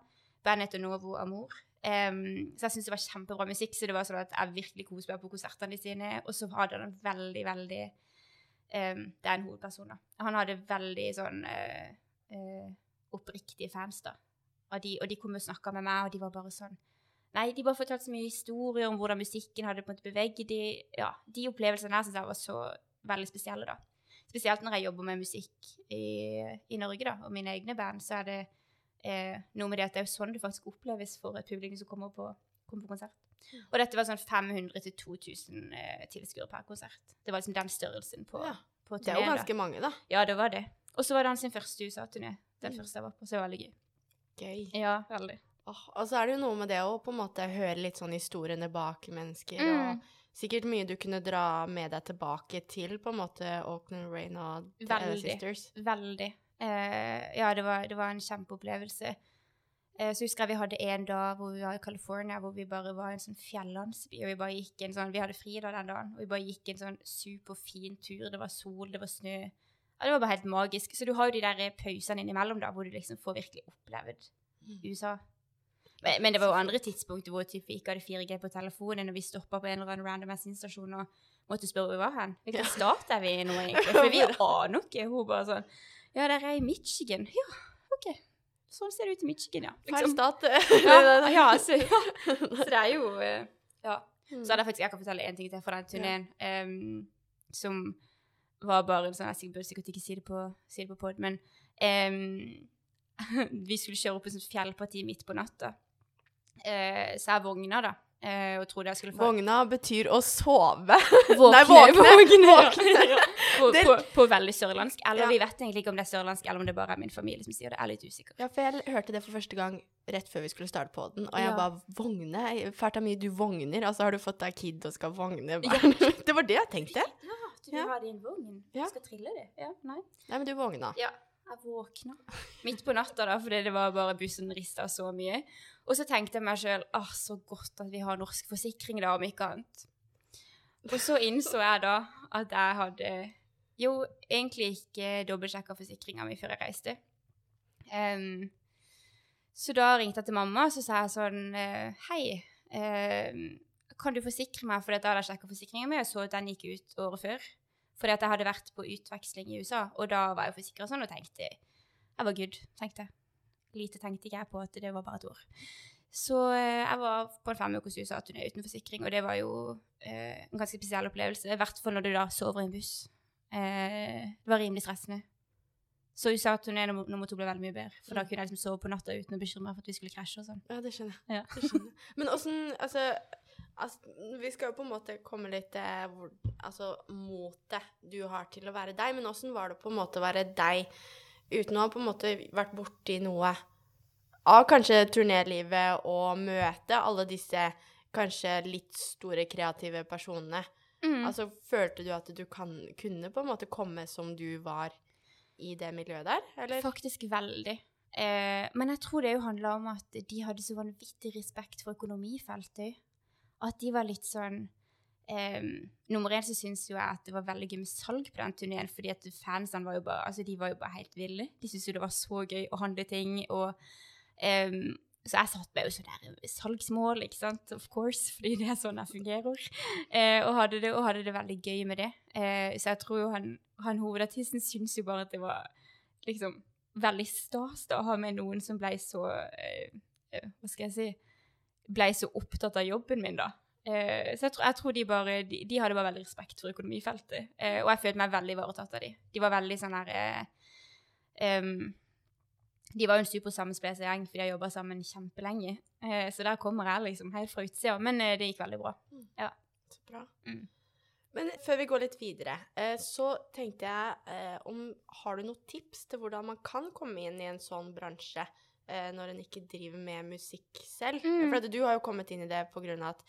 Bandet heter Novo Amour. Em, så jeg syns det var kjempebra musikk, så det var sånn at jeg virkelig koste meg på konsertene sine. Og så hadde han en veldig, veldig um, Det er en hovedperson, da. Han hadde veldig sånn uh, uh, oppriktige fans, da. Og de, og de kom og snakka med meg, og de var bare sånn Nei, de bare fortalte så mye historier om hvordan musikken hadde på en måte beveget de. Ja, de opplevelsene der syns jeg var så veldig spesielle, da. Spesielt når jeg jobber med musikk i, i Norge, da, og mine egne band, så er det eh, noe med det at det er jo sånn det faktisk oppleves for et publikum som kommer på, kommer på konsert. Og dette var sånn 500-2000 eh, tilskuere per konsert. Det var liksom den størrelsen på, Ja. på Det er jo ganske da. mange, da. Ja, det var det. Og så var det hans første USA-turné. Den Mm. første jeg var på. Så det var veldig gøy. Gøy. Ja, veldig. Oh, og så er det jo noe med det å på en måte høre litt sånn historiene bak mennesker, Mm. og sikkert mye du kunne dra med deg tilbake til på en måte Auckland Rain og The Veldig. Sisters. Veldig. Eh, ja, det var, det var en kjempeopplevelse. Eh, så husker jeg vi hadde en dag hvor vi var i California, hvor vi bare var i en sånn fjellandsby, og vi bare gikk en sånn Vi hadde fri da den dagen, og vi bare gikk en sånn superfin tur. Det var sol, det var snø. Ja, det var bare helt magisk. Så du har jo de der pausene innimellom, da, hvor du liksom får virkelig opplevd USA. Men, men det var jo andre tidspunkter hvor typ, vi ikke hadde 4G på telefonen, og vi stoppa på en eller annen random bensinstasjon og måtte spørre hvor vi var hen. Hvilken stat er vi i nå, egentlig? For vi aner ikke. Hun bare sånn Ja, der er i Michigan. Ja, OK. Sånn ser det ut i Michigan, ja. Feil state. Ja, ja, så, ja. Så det er jo eh, Ja. Mm. Så hadde jeg faktisk, jeg kan fortelle en ting til fra den turneen, em, som var bare en sånn Jeg burde sikkert ikke si det på, si det på pod, men um, vi skulle kjøre opp et sånt fjellparti midt på natta. Uh, så jeg vogna, da. Eh, og trodde jeg skulle få Vågna betyr å sove. Våkne, Nei, våkne. våkne, ja. Våkne. Ja. På, på, på veldig sørlandsk. Eller Ja. vi vet egentlig ikke om det er sørlandsk, eller om det bare er min familie som sier det. Jeg er litt usikker. Ja, for jeg hørte det for første gang rett før vi skulle starte på den, og jeg Ja. bare Vogne? Fælt av mye du vogner. Altså, har du fått deg kid og skal vogne barn? det var det jeg tenkte. Ja, du vil Ja. ha din vogn? Ja. Skal trille det? Ja, nei. Nei, men du vogna. Ja, jeg våkna midt på natta da, fordi det var bare bussen rista så mye. Og så tenkte jeg meg sjøl ah, så godt at vi har norsk forsikring, da, om ikke annet. Og så innså jeg da at jeg hadde jo egentlig ikke dobbeltsjekka forsikringa mi før jeg reiste. Um, så da ringte jeg til mamma og så sa jeg sånn eh, Hei, um, kan du forsikre meg? For da hadde jeg sjekka forsikringa mi og så at den gikk ut året før. Fordi at jeg hadde vært på utveksling i USA, og da var jeg forsikra sånn og tenkte Jeg var good, tenkte jeg. Lite tenkte ikke jeg på at det var bare et ord. Så eh, jeg var på en fem ukers USA-turné uten forsikring, og det var jo eh, en ganske spesiell opplevelse. I hvert fall når du da sover i en buss. Eh, det var rimelig stressende. Så USA-turné nummer, to ble veldig mye bedre, for da kunne jeg liksom sove på natta uten å bekymre meg for at vi skulle krasje og sånn. Ja, det skjønner jeg. Ja. Det skjønner. Men åssen altså, altså, Vi skal jo på en måte komme litt eh, altså, motet du har til å være deg, men åssen var det på en måte å være deg uten å ha på en måte vært borti noe av kanskje turnélivet og møte alle disse kanskje litt store kreative personene? Mm. Altså, følte du at du kan, kunne på en måte komme som du var i det miljøet der, eller? Faktisk veldig. Eh, men jeg tror det jo handla om at de hadde så vanvittig respekt for økonomifeltet. At de var litt sånn Um, Nummer én så syns jeg at det var veldig gøy med salg på den turneen, fordi fansene var jo bare altså de var jo bare helt ville. De syntes jo det var så gøy å handle ting. og um, så jeg satt meg jo sånn der salgsmål, ikke sant, of course, fordi det er sånn jeg fungerer. Uh, og, hadde det, og hadde det veldig gøy med det. Uh, så jeg tror jo han, han hovedartisten syns jo bare at det var liksom veldig stas da, å ha med noen som ble så uh, eh, Hva skal jeg si Ble så opptatt av jobben min, da. Eh, så jeg tror, jeg tror de bare de, de hadde bare veldig respekt for økonomifeltet. Eh, og jeg følte meg veldig ivaretatt av de. De var veldig sånn her eh, um, De var jo en supersammenspleisa gjeng, for de har jobba sammen kjempelenge. Eh, så der kommer jeg liksom helt fra utsida. Men eh, det gikk veldig bra. Så bra. Mm. Men før vi går litt videre, eh, så tenkte jeg om Har du noen tips til hvordan man kan komme inn i en sånn bransje når en ikke driver med musikk selv? Mm. For du har jo kommet inn i det på grunn av at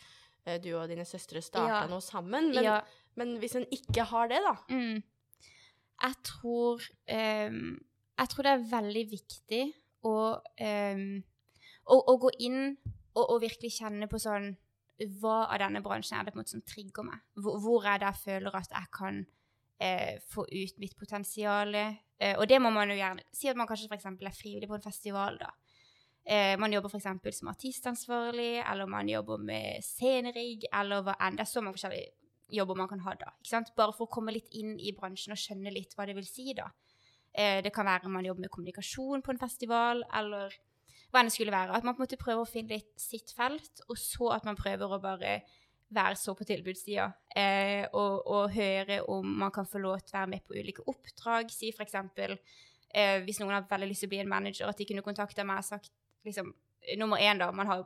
eh, du og dine søstre starta Ja. noe sammen. Men, ja. men hvis en ikke har det, da? Mm. Jeg tror um, Jeg tror det er veldig viktig å, um, å, å gå inn og, og virkelig kjenne på sånn Hva av denne bransjen er det på en måte som trigger meg? Hvor, hvor er det jeg føler at jeg kan eh, få ut mitt potensial? Eh, og det må man jo gjerne Si at man kanskje f.eks. er frivillig på en festival, da. Eh, man jobber f.eks. som artistansvarlig, eller man jobber med scenerigg, eller hva enn. Det er så mange forskjellige jobber man kan ha da. ikke sant? Bare for å komme litt inn i bransjen og skjønne litt hva det vil si, da. Eh, det kan være man jobber med kommunikasjon på en festival, eller hva enn det skulle være. At man på en måte prøver å finne litt sitt felt, og så at man prøver å bare være så på tilbudssida eh, og, og høre om man kan få lov til å være med på ulike oppdrag. Si eksempel eh, hvis noen har veldig lyst til å bli en manager, at de kunne kontakta meg og sagt liksom Nummer én, da. Har,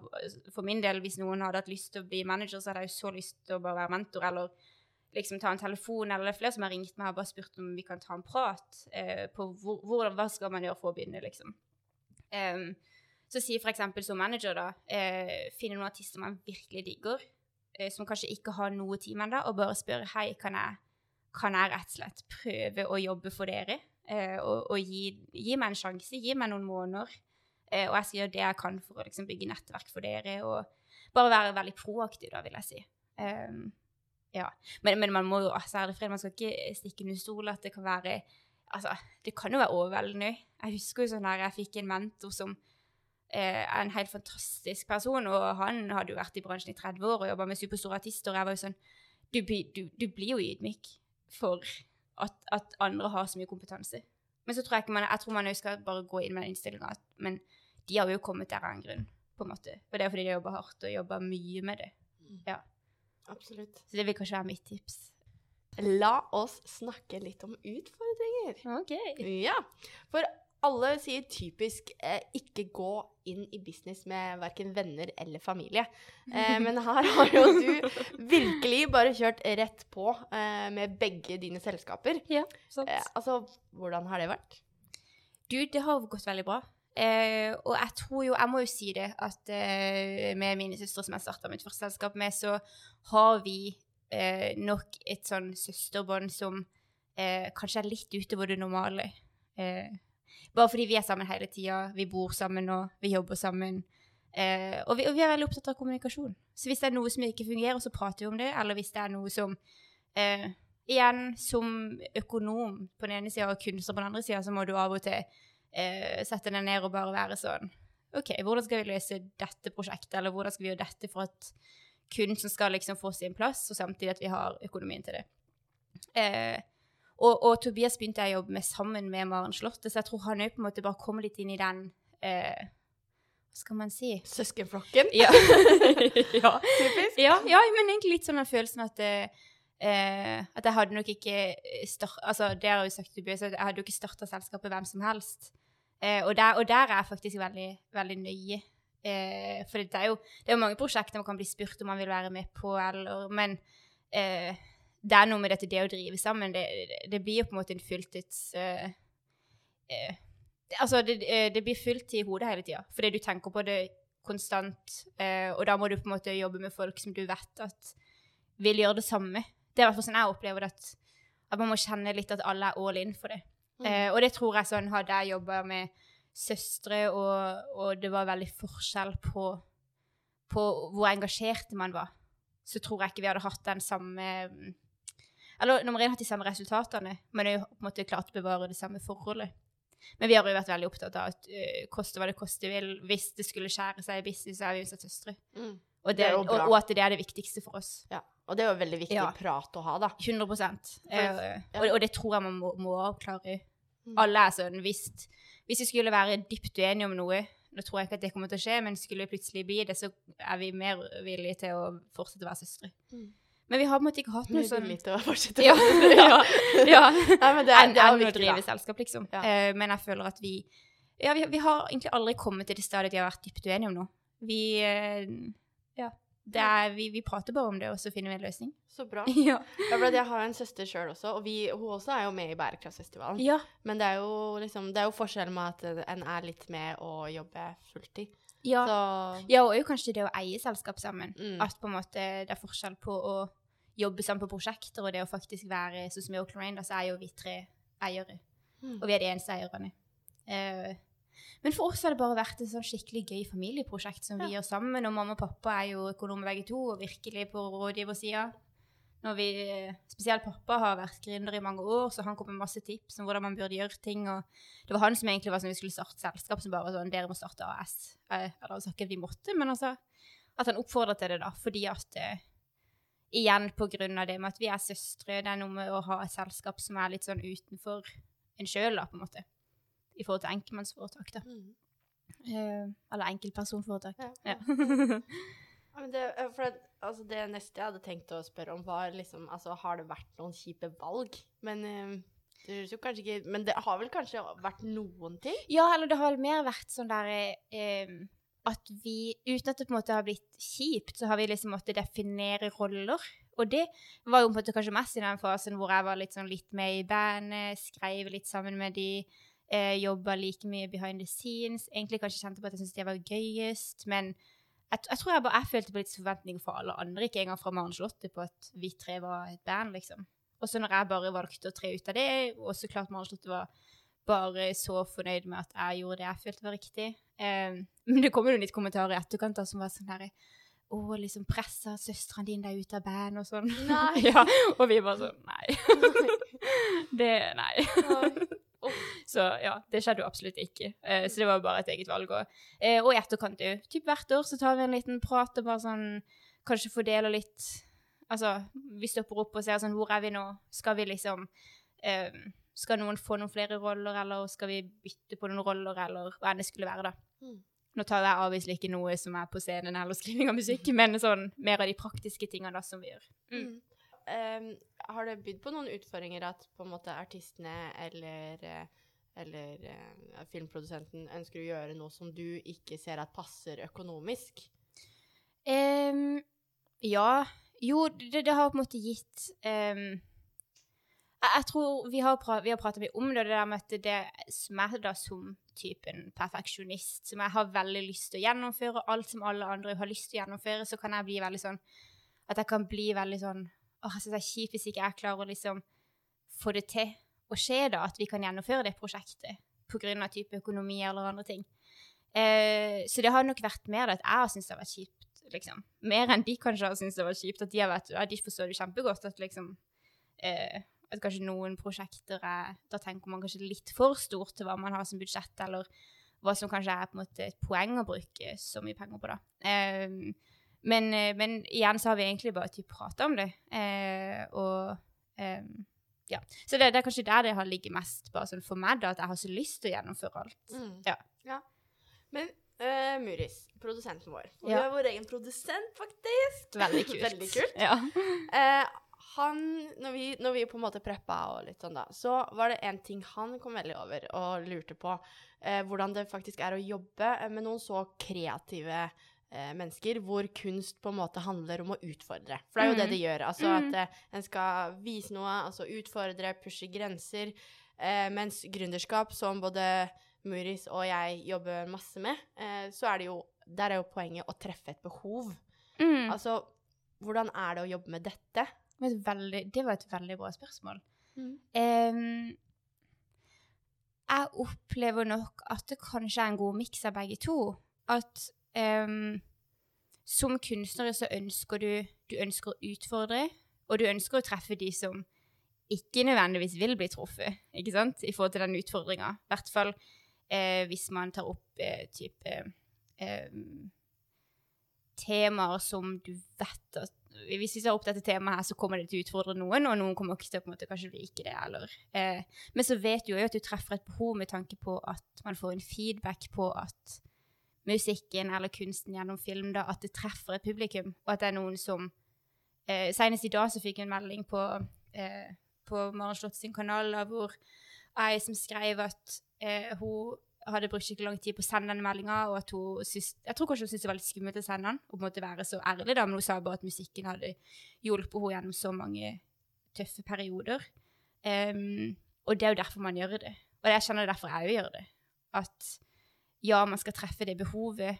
for min del, hvis noen hadde hatt lyst til å bli manager, så hadde jeg jo så lyst til å bare være mentor, eller liksom ta en telefon, eller det er flere som har ringt meg og bare spurt om vi kan ta en prat eh, på hvor, hvor, hva skal man gjøre for å begynne, liksom. Em, så for eksempel som manager, da, eh, finne noen artister man virkelig digger, som kanskje ikke har noe team ennå, og bare spørre hei, kan jeg, kan jeg rett og slett prøve å jobbe for dere? Eh, og og gi, gi meg en sjanse, gi meg noen måneder. Eh, og jeg skal gjøre det jeg kan for å liksom, bygge nettverk for dere, og bare være veldig proaktiv, da, vil jeg si. Um, ja. Men, men man må jo, altså, fred, man skal ikke stikke under stol at det kan være Altså, det kan jo være overveldende. Jeg husker jo sånn her, jeg fikk en mentor som eh, er en helt fantastisk person, og han hadde jo vært i bransjen i 30 år og jobba med superstore artister, og jeg var jo sånn Du, du, du blir jo ydmyk for at, at andre har så mye kompetanse. Men så tror jeg ikke man, jeg tror man skal bare gå inn med den innstillinga at men de har jo kommet der av en grunn, på en måte. Og det er fordi de jobber hardt og jobber mye med det. Ja. Absolutt. Så det vil kanskje være mitt tips. La oss snakke litt om utfordringer. OK. Ja, for alle sier typisk eh, ikke gå inn i business med verken venner eller familie. Eh, men her har jo du virkelig bare kjørt rett på eh, med begge dine selskaper. Ja, sant. Eh, altså, hvordan har det vært? Du, det har gått veldig bra. Eh, og jeg tror jo, jeg må jo si det, at eh, med mine søstre som jeg starta mitt første selskap med, så har vi eh, nok et sånn søsterbånd som eh, kanskje er litt utover det normale. Eh, bare fordi vi er sammen hele tida, vi bor sammen og vi jobber sammen. Eh, og, vi, og vi er veldig opptatt av kommunikasjon. Så hvis det er noe som ikke fungerer, så prater vi om det. Eller hvis det er noe som eh, Igjen, som økonom på den ene sida og kunstner på den andre sida, så må du av og til eh, sette deg ned og bare være sånn OK, hvordan skal vi løse dette prosjektet, eller hvordan skal vi gjøre dette for at kunsten skal liksom få sin plass, og samtidig at vi har økonomien til det. Eh, og, og Tobias begynte jeg å jobbe med sammen med Maren Slåtte, så jeg tror han òg på en måte bare kom litt inn i den eh, Hva skal man si? Søskenflokken? Ja. ja. Typisk. Ja, ja, men egentlig litt sånn den følelsen at eh, at jeg hadde nok ikke start, altså Det har jeg jo sagt til Tobias, at jeg hadde jo ikke starta selskapet hvem som helst. Eh, og, der, og der er jeg faktisk veldig, veldig nøye. Eh, for det er, jo, det er jo mange prosjekter man kan bli spurt om man vil være med på, eller, men eh, det er noe med dette det å drive sammen. Det, det, blir jo på en måte en fulltids uh, uh, Altså, det, eh, det blir fulltid i hodet hele tida, fordi du tenker på det konstant, Uh, og da må du på en måte jobbe med folk som du vet at vil gjøre det samme. Det er i hvert fall sånn jeg opplever det, at, at man må kjenne litt at alle er all in for det. Mm. Og det tror jeg sånn hadde jeg jobba med søstre, og, og det var veldig forskjell på, på hvor engasjerte man var, så tror jeg ikke vi hadde hatt den samme mm, Eller nummer én hatt de samme resultatene, men jo på en måte klart å bevare det samme forholdet. Men vi har jo vært veldig opptatt av at uh, koste hva det koste vil. Hvis det skulle skjære seg i business, så er vi jo søstre. Mm. Og, Det er bra. og, og at det er det viktigste for oss. Ja. Og det er jo veldig viktig Ja. prat å ha, da. 100 for, ja. og, og det tror jeg man må, må avklare. Mm. Alle er sånn hvis, hvis vi skulle være dypt uenige om noe Nå tror jeg ikke at det kommer til å skje, men skulle det plutselig bli det, så er vi mer villige til å fortsette å være søstre. Mm. Men vi har på en måte ikke hatt noe sånn Litt å fortsette. ja, ja, ja. Nei, men det er, det enn å drive selskap, liksom. Ja. Uh, men jeg føler at vi Ja, vi, vi har egentlig aldri kommet til det stadiet vi har vært dypt uenige om noe. Vi uh, Ja. Det er, vi, vi prater bare om det, og så finner vi en løsning. Så bra. ja. Jeg har en søster sjøl også, og vi, hun også er jo med i Bærekraftsfestivalen. ja. Men det er jo liksom, det er jo forskjell med at en er litt med å jobbe fulltid. Ja. Så Ja, og jo kanskje det å eie selskap sammen. Mm. At på en måte det er forskjell på å jobbe sammen på prosjekter, og det å faktisk være Sånn som i Oakland Rain, da, så er jo vi tre eiere. Mm. Og vi er de eneste eierne. Uh, men for oss har det bare vært et sånn skikkelig gøy familieprosjekt som vi Ja. gjør sammen. Og mamma og pappa er jo økonomer begge to, og virkelig på rådgiversida. Når vi, spesielt pappa har vært gründer i mange år, så han kom med masse tips om hvordan man burde gjøre ting. Og det var han som egentlig var sånn vi skulle starte selskap, som bare sånn Dere må starte AS. Eh, Eller altså ikke at vi måtte, men altså at han oppfordret til det, da. Fordi at eh, Igjen på grunn av det med at vi er søstre. Det er noe med å ha et selskap som er litt sånn utenfor en sjøl, på en måte. I forhold til enkeltmannsforetak, da. Mm. Uh, eller enkeltpersonforetak. Ja. Ja. Ja, men det, for det, altså det neste jeg hadde tenkt å spørre om, var liksom altså, Har det vært noen kjipe valg? Men uh, det høres jo kanskje ikke Men det har vel kanskje vært noen ting? Ja, eller det har vel mer vært sånn der eh, at vi, uten at det på en måte har blitt kjipt, så har vi liksom måttet definere roller. Og det var jo på en måte kanskje mest i den fasen hvor jeg var litt sånn litt med i bandet, skrev litt sammen med de, eh, jobba like mye behind the scenes. Egentlig kanskje kjente på at jeg syntes det var gøyest, men jeg, jeg tror jeg bare jeg følte på litt forventninger fra alle andre, ikke engang fra Maren Charlotte, på at vi tre var et band, liksom. Og så når jeg bare valgte å tre ut av det, og så klart Maren Charlotte var bare så fornøyd med at jeg gjorde det jeg følte var riktig. Eh, men det kom jo litt kommentarer i etterkant som var sånn der Å, liksom presser søsteren din deg ut av band og sånn. Nei. ja, og vi bare sånn Nei. det Nei. Så ja, det skjedde jo absolutt ikke. Eh, så det var bare et eget valg. Og, eh, og i etterkant òg. Typ hvert år så tar vi en liten prat og bare sånn Kanskje fordeler litt Altså, vi stopper opp og ser sånn Hvor er vi nå? Skal vi liksom eh, Skal noen få noen flere roller, eller skal vi bytte på noen roller, eller hva enn det skulle være, da. Mm. Nå tar jeg avviselig ikke noe som er på scenen eller skriving av musikk, men sånn mer av de praktiske tingene da som vi gjør. Mm. Um, har det bydd på noen utfordringer at på en måte artistene eller eh, eller uh, filmprodusenten ønsker å gjøre noe som du ikke ser at passer økonomisk? Um, ja. Jo, det, det har på en måte gitt em, jeg, tror vi har, pra pratet mye om det, det der med at det som jeg da som typen perfeksjonist, som jeg har veldig lyst til å gjennomføre, alt som alle andre har lyst til å gjennomføre, så kan jeg bli veldig sånn At jeg kan bli veldig sånn Åh, jeg syns det er kjipt hvis ikke jeg klarer å liksom få det til å skje, da, at vi kan gjennomføre det prosjektet av type økonomi eller andre ting. Eh, så det har nok vært mer det at jeg har syntes det har vært kjipt, liksom. Mer enn de kanskje har syntes det vært kjipt. At de har vært, ja, de forstår det kjempegodt at liksom eh, At kanskje noen prosjekter er Da tenker man kanskje litt for stort til hva man har som budsjett, eller hva som kanskje er på en måte et poeng å bruke så mye penger på, da. Eh, men, men igjen så har vi egentlig bare typ prata om det, eh, og eh, ja. Så det, det er kanskje der det har ligget mest bare sånn for meg, da, at jeg har så lyst til å gjennomføre alt. Ja. ja. Men Uh, Muris, produsenten vår og Ja. Du er vår egen produsent, faktisk. Veldig kult. Veldig kult. Ja. Eh, han, når vi, når vi på en måte preppa og litt sånn da, så var det en ting han kom veldig over og lurte på. Eh, hvordan det faktisk er å jobbe eh, med noen så kreative eh, mennesker, hvor kunst på en måte handler om å utfordre. For det er jo det Mm. det gjør. Altså Mm. at eh, en skal vise noe, altså utfordre, pushe grenser. Eh, mens gründerskap, som både Muris og jeg jobber masse med, eh, så er det jo Der er jo poenget å treffe et behov. Mm. Altså, hvordan er det å jobbe med dette? Det var et veldig, det var et veldig bra spørsmål. Mm. Um, jeg opplever nok at det kanskje er en god miks av begge to. At um, som kunstner så ønsker du, du ønsker å utfordre, og du ønsker å treffe de som ikke nødvendigvis vil bli truffet, ikke sant, i forhold til den utfordringa. I hvert fall eh, hvis man tar opp eh, type em, temaer som du vet at Hvis vi tar opp dette temaet her, så kommer det til å utfordre noen, og noen kommer ikke til å på en måte kanskje like det, eller eh, Men så vet du jo at du treffer et behov med tanke på at man får en feedback på at musikken eller kunsten gjennom film, da, at det treffer et publikum, og at det er noen som eh, Senest i dag så fikk jeg en melding på, eh, på Maren Slott sin kanal da, hvor ei som skrev at eh, hun hadde brukt skikkelig lang tid på å sende denne meldinga, og at hun synes, jeg tror kanskje hun syntes det var litt skummelt å sende den, og måte være så ærlig, da, men hun sa bare at musikken hadde hjulpet henne gjennom så mange tøffe perioder. Um, og det er jo derfor man gjør det. Og jeg kjenner det derfor jeg òg gjør det. At ja, man skal treffe det behovet,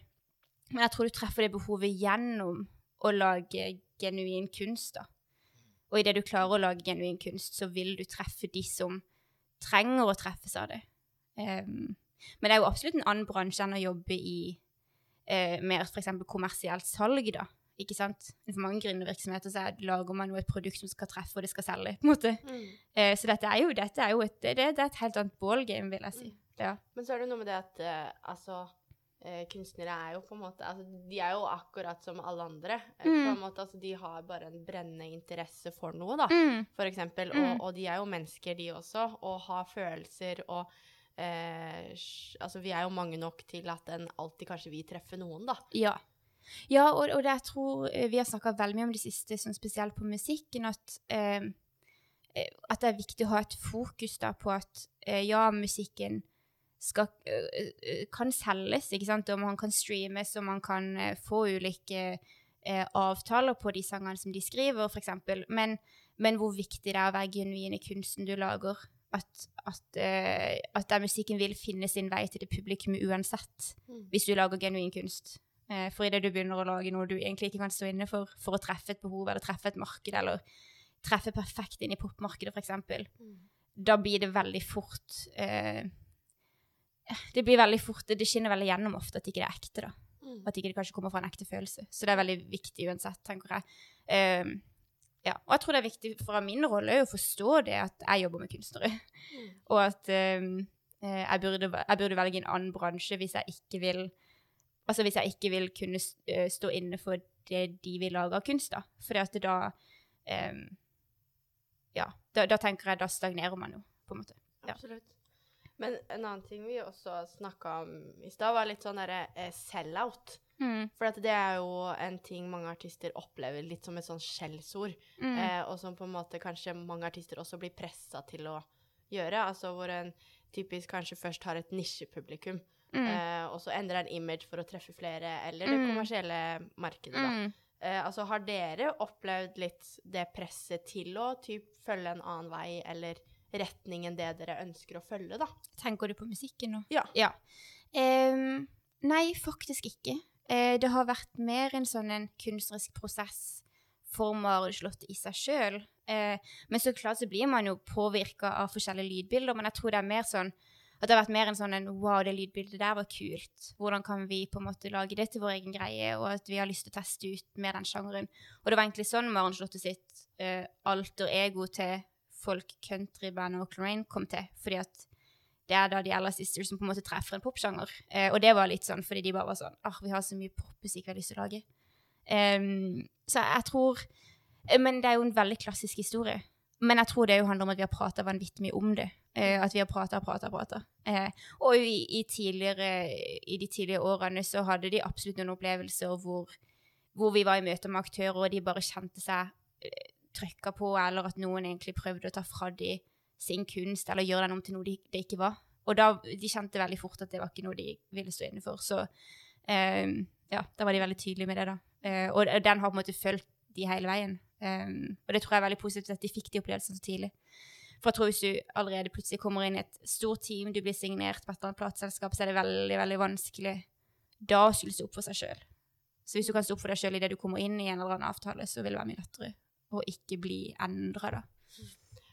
men jeg tror du treffer det behovet gjennom å lage genuin kunst, da. Og idet du klarer å lage genuin kunst, så vil du treffe de som trenger å treffes av det. Em, men det er jo absolutt en annen bransje enn å jobbe i eh, mer f.eks. kommersielt salg, da. Ikke sant? For mange gründervirksomheter så er, lager man jo et produkt som skal treffe, og det skal selge. på en måte. Eh, så dette er jo, dette er jo et, det, det er et helt annet ballgame, vil jeg si. Ja. Men så er det noe med det at eh, altså eh, Kunstnere er jo på en måte altså, De er jo akkurat som alle andre. Mm. på Mm. en måte, altså, de har bare en brennende interesse for noe, da, Mm. for eksempel. Mm. Og, og de er jo mennesker, de også, og har følelser og eh, Altså, vi er jo mange nok til at en alltid kanskje vil treffe noen, da. Ja. Ja, og, og det jeg tror eh, vi har snakka veldig mye om det siste, sånn spesielt på musikken, at, eh, eh, at det er viktig å ha et fokus da på at eh, ja, musikken skal, eh, kan selges, ikke sant, og man kan streames, og man kan få ulike avtaler på de sangene som de skriver, eksempel. Men, men hvor viktig det er å være genuin i kunsten du lager. At, at, eh, at den musikken vil finne sin vei til det publikummet uansett, hvis du lager genuin kunst. Eh, for idet du begynner å lage noe du egentlig ikke kan stå inne for, for å treffe et behov, eller treffe et marked, eller treffe perfekt inn i popmarkedet, f.eks., da blir det veldig fort eh, Det blir veldig fort, det skinner veldig gjennom ofte at ikke det er ekte, da. Mm. At ikke det kanskje kommer fra en ekte følelse. Så det er veldig viktig uansett, tenker jeg. Eh, ja. Og jeg tror det er viktig fra min rolle å forstå det at jeg jobber med kunstnere, Mm. og at eh, jeg, burde, jeg burde velge en annen bransje hvis jeg ikke vil Altså hvis jeg ikke vil kunne eh, stå inne for det de vil lage av kunst, da. For at da um, Ja, da, da tenker jeg da stagnerer man jo, på en måte. Ja. Absolutt. Men en annen ting vi også snakka om i stad, var litt sånn derre eh, sell-out. Mm. For det er jo en ting mange artister opplever litt som et sånn skjellsord. Mm. Eh, og som på en måte kanskje mange artister også blir pressa til å gjøre. Altså hvor en typisk kanskje først har et nisjepublikum, Mm. eh, og så endrer en image for å treffe flere, eller det Mm. kommersielle markedet, da. Mm. Eh, altså, har dere opplevd litt det presset til å typ, følge en annen vei, eller retning enn det dere ønsker å følge, da? Tenker du på musikken nå? Ja. Ehm, nei, faktisk ikke. Eh, det har vært mer en sånn en kunstnerisk prosess for Mareslottet i seg sjøl. Eh, men så klart så blir man jo påvirka av forskjellige lydbilder, men jeg tror det er mer sånn at det har vært mer en sånn en Wow, det lydbildet der var kult. Hvordan kan vi på en måte lage det til vår egen greie? Og at vi har lyst til å teste ut med den sjangeren. Og det var egentlig sånn Mareslottet sitt eh, alter ego til folk countrybandet og Lorraine kom til. Fordi at det er da de Ella Sisters som på en måte treffer en popsjanger. Eh, og det var litt sånn fordi de bare var sånn ah, vi har så mye popmusikk vi har lyst til å lage. Um, så jeg tror eh, Men det er jo en veldig klassisk historie. Men jeg tror det jo handler om at vi har prata vanvittig mye om det. Eh, at vi har prata og prata og prata. Eh, og i, i, i de tidligere årene så hadde de absolutt noen opplevelser hvor, hvor vi var i møte med aktører, og de bare kjente seg eh, trykka på, eller at noen egentlig prøvde å ta fra de sin kunst, eller gjøre den om til noe de, det ikke var. Og da, de kjente veldig fort at det var ikke noe de ville stå inne for. Så um, ja, da var de veldig tydelige med det, da. Uh, og den har på en måte fulgt de hele veien. Um, og det tror jeg er veldig positivt at de fikk de opplevelsene så tidlig. For jeg tror hvis du allerede plutselig kommer inn i et stort team, du blir signert på et eller annet plateselskap, så er det veldig, veldig vanskelig da å skulle stå opp for seg sjøl. Så hvis du kan stå opp for deg sjøl idet du kommer inn i en eller annen avtale, så vil det være mye lettere å ikke bli endra, da.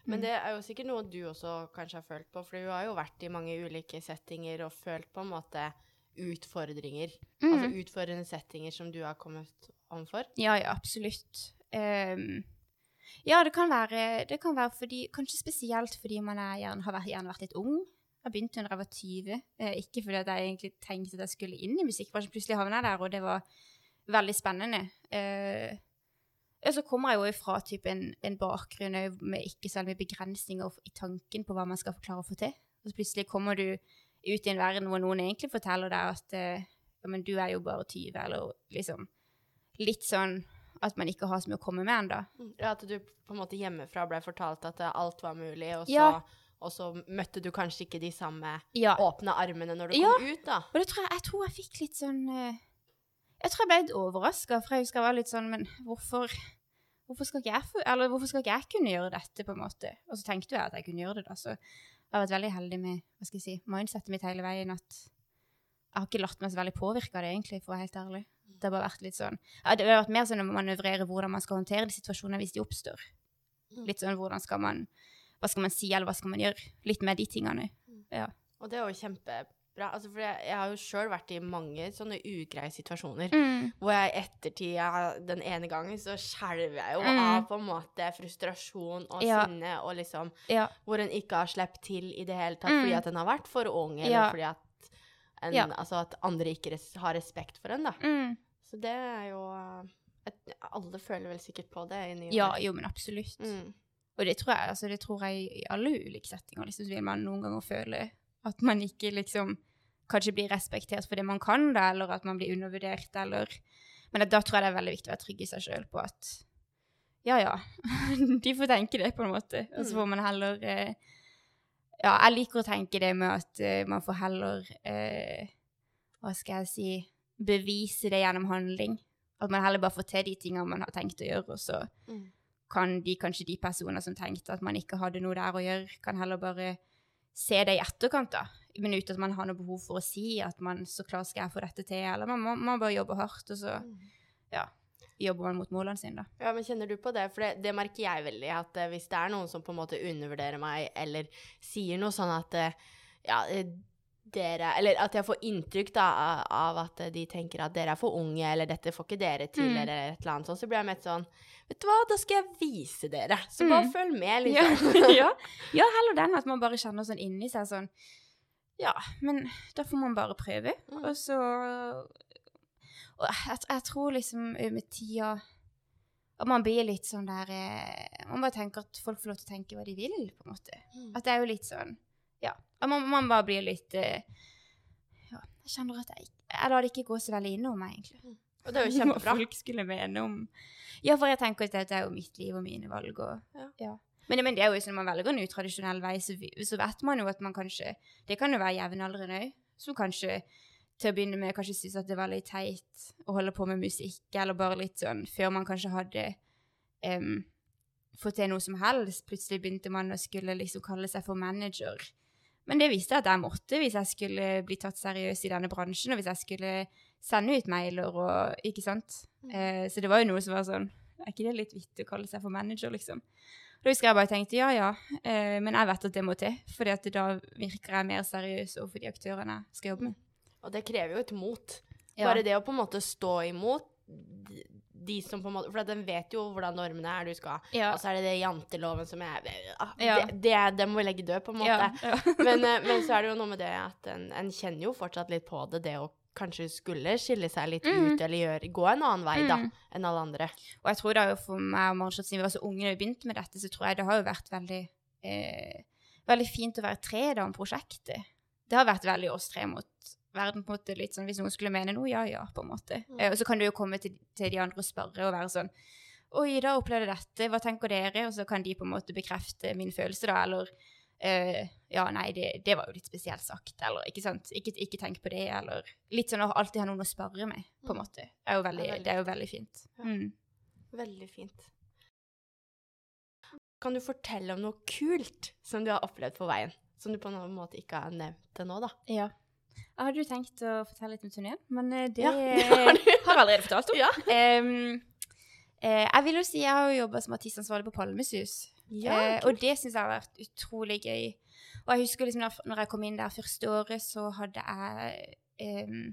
Men Mm. det er jo sikkert noe du også kanskje har følt på, for du har jo vært i mange ulike settinger og følt på en måte utfordringer. Altså Mm. utfordrende settinger som du har kommet overfor. Ja, ja, absolutt. Um, ja, det kan være, det kan være fordi, kanskje spesielt fordi man er, gjerne, har vært, gjerne vært litt ung. Jeg begynte da jeg var 20. Eh, ikke fordi jeg egentlig tenkte at jeg skulle inn i musikkbransjen. Plutselig havna jeg der, og det var veldig spennende. Eh, så kommer jeg jo fra typ en, en bakgrunn med ikke så mye begrensninger i tanken på hva man skal klare å få til. Og så plutselig kommer du ut i en verden hvor noen egentlig forteller deg at eh, ja, men du er jo bare 20, eller liksom litt sånn at man ikke har så mye å komme med ennå. Ja, at du på en måte hjemmefra ble fortalt at eh, alt var mulig, og så, Ja. og så møtte du kanskje ikke de samme Ja. åpne armene når du Ja. kom ut, da. Og det tror jeg, jeg tror jeg fikk litt sånn eh, Jeg tror jeg ble litt overraska, for jeg husker jeg var litt sånn Men hvorfor Hvorfor skal, jeg, eller hvorfor skal ikke jeg kunne gjøre dette, på en måte? Og så tenkte jeg at jeg kunne gjøre det, da. Så jeg har vært veldig heldig med hva skal jeg si, mindsetet mitt hele veien. At jeg har ikke latt meg så veldig påvirke av det, egentlig, for å være helt ærlig. Det har bare vært litt sånn ja, Det har vært mer sånn å manøvrere hvordan man skal håndtere de situasjonene hvis de oppstår. Mm. Litt sånn hvordan skal man Hva skal man si, eller hva skal man gjøre? Litt med de tingene. Og det er jo kjempebra. Altså, for jeg, jeg har jo sjøl vært i mange sånne ugreie situasjoner. Mm. Hvor jeg i ettertid Den ene gangen så skjelver jeg jo Mm. av på en måte frustrasjon og Ja. sinne, og liksom Ja. Hvor en ikke har sluppet til i det hele tatt Mm. fordi at en har vært for ung, eller Ja. fordi at en. Altså at andre ikke res har respekt for en, da. Mm. Så det er jo uh, et, Alle føler vel sikkert på det i ny og Ja, jo, men absolutt. Mm. Og det tror jeg, altså, det tror jeg i alle ulike settinger. Liksom, vil man noen ganger føle at man ikke liksom kanskje blir respektert for det man kan, da, eller at man blir undervurdert, eller Men da tror jeg det er veldig viktig å være trygg i seg sjøl på at ja, ja, de får tenke det, på en måte. Og så Mm. får man heller eh, Ja, jeg liker å tenke det med at eh, man får heller eh, Hva skal jeg si Bevise det gjennom handling. At man heller bare får til de tingene man har tenkt å gjøre, og så Mm. kan de, kanskje de personer som tenkte at man ikke hadde noe der å gjøre, kan heller bare se det i etterkant, da. Men uten at man har noe behov for å si at man så klart skal jeg få dette til, eller man må, man bare jobbe hardt, og så ja, jobber man mot målene sine, da. Ja, men kjenner du på det? For det, det merker jeg veldig, at eh, hvis det er noen som på en måte undervurderer meg, eller sier noe sånn at eh, ja, eh, dere Eller at jeg får inntrykk da av- at eh, de tenker at dere er for unge, eller dette får ikke dere til, Mm. eller et eller annet sånt, så blir jeg mer sånn Vet du hva, da skal jeg vise dere. Så Mm. bare følg med, liksom. ja. ja, heller den at man bare kjenner sånn inni seg sånn Ja, men da får man bare prøve, Mm. og så Og jeg, jeg tror liksom med tida at man blir litt sånn der eh, Man bare tenker at folk får lov til å tenke hva de vil, på en måte. Mm. At det er jo litt sånn Ja. man, man bare blir litt uh, Ja, jeg kjenner at jeg Jeg lar det ikke gå så veldig innom meg, egentlig. Og det er jo Hva folk skulle mene om Ja, for jeg tenker at dette er jo mitt liv og mine valg, og Ja. ja. Men, men det er jo sånn når man velger en utradisjonell vei, så, så vet man jo at man kanskje Det kan jo være jevnaldrende òg, som kanskje til å begynne med kanskje syntes at det var litt teit å holde på med musikk, eller bare litt sånn før man kanskje hadde um, fått til noe som helst. Plutselig begynte man å skulle liksom kalle seg for manager. Men det visste jeg at jeg måtte hvis jeg skulle bli tatt seriøst i denne bransjen, og hvis jeg skulle sende ut mailer og Ikke sant? Eh, så det var jo noe som var sånn Er ikke det litt vittig å kalle seg for manager, liksom? Da husker jeg bare tenkte ja, ja, eh, men jeg vet at det må til, fordi at da virker jeg mer seriøs overfor de aktørene jeg skal jobbe med. Og det krever jo et mot. Ja. Bare det å på en måte stå imot de, som på en måte For den vet jo hvordan normene er du skal Ja. Og så er det det janteloven som er Ja. det, det, det må vi legge død, på en måte. Ja, men, eh, men så er det jo noe med det at en, en kjenner jo fortsatt litt på det, det å kanskje skulle skille seg litt Mm. ut, eller gjøre, gå en annen vei, da, Mm. enn alle andre. Og jeg tror det er jo for meg og Marit, siden vi var så unge da vi begynte med dette, så tror jeg det har jo vært veldig, eh, veldig fint å være tre da om prosjektet. Det har vært veldig oss tre mot verden, på en måte litt sånn, hvis noen skulle mene noe, ja, ja, på en måte. Mm. Eh, og så kan du jo komme til, til de andre og spørre og være sånn, oi, da opplevde jeg dette, hva tenker dere? Og så kan de på en måte bekrefte min følelse da, eller, eh, ja, nei, det, det var jo litt spesielt sagt, eller ikke sant, ikke, ikke tenk på det, eller litt sånn å alltid ha noen å spørre med, på en Mm. måte. Er jo veldig, Det er veldig det er jo veldig fint. Ja. Mm. Veldig fint. Kan du fortelle om noe kult som du har opplevd på veien? Som du på noen måte ikke har nevnt til nå, da. Ja. Jeg hadde jo tenkt å fortelle litt om turneen, men eh, det Ja, det har du. jeg allerede fortalt om. Ja. Um, eh, jeg vil jo si jeg har jo jobba som artistansvarlig på Palmesus, eh, og det syns jeg har vært utrolig gøy. Og jeg husker liksom når, når jeg kom inn der første året, så hadde jeg um,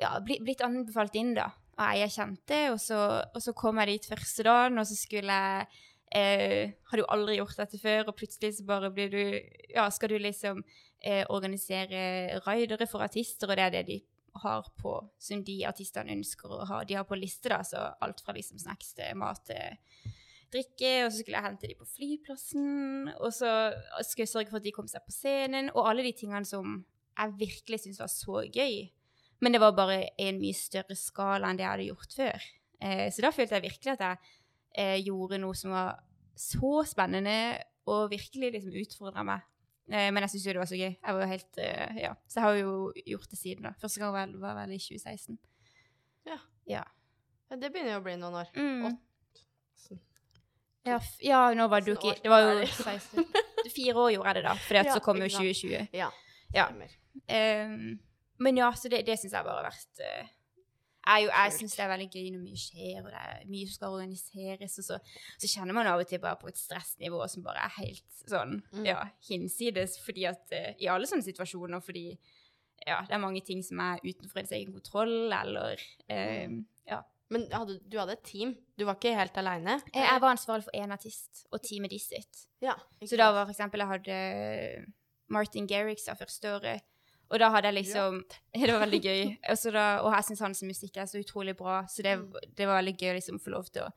ja, blitt anbefalt inn da, av ei jeg kjente, og så, og så kom jeg dit første dagen, og så skulle jeg eh, Hadde jo aldri gjort dette før, og plutselig så bare blir du Ja, skal du liksom eh, organisere raidere for artister, og det er det de har på som de artistene ønsker å ha. De har på liste, da, så alt fra liksom snacks til mat til drikke, og så skulle jeg hente de på flyplassen, og så skulle jeg sørge for at de kom seg på scenen, og alle de tingene som jeg virkelig syntes var så gøy. Men det var bare en mye større skala enn det jeg hadde gjort før. Eh, så da følte jeg virkelig at jeg eh, gjorde noe som var så spennende, og virkelig liksom utfordra meg. Eh, men jeg syns jo det var så gøy. Jeg var jo helt, eh, ja. Så jeg har jo gjort det siden da. Første gang var, var vel i 2016. Ja. Ja. Ja, Det begynner jo å bli noen år. Mm. Sånn. Ja, f ja, nå var det jo ikke Det var jo er 16 Fire år gjorde jeg det, da. For Ja, så kom jo 2020. Ja. Ja. Ehm, men ja, så det, det syns jeg bare har vært jeg, er jo- jeg syns det er veldig gøy når mye skjer, og det er mye som skal organiseres, og så, så kjenner man av og til bare på et stressnivå som bare er helt sånn Mm. ja, hinsides, fordi at eh, I alle sånne situasjoner, fordi ja, det er mange ting som er utenfor ens egen kontroll, eller ehm, ja. Men hadde, du hadde et team? Du var ikke helt aleine? Jeg, jeg var ansvarlig for én artist og teamet de sitt. Ja, Så da var for eksempel Jeg hadde Martin Garrix av første året. Og da hadde jeg liksom Det var veldig gøy. Og, da, og jeg syns hans musikk er så utrolig bra, så det, Mm. det var veldig gøy å liksom få lov til å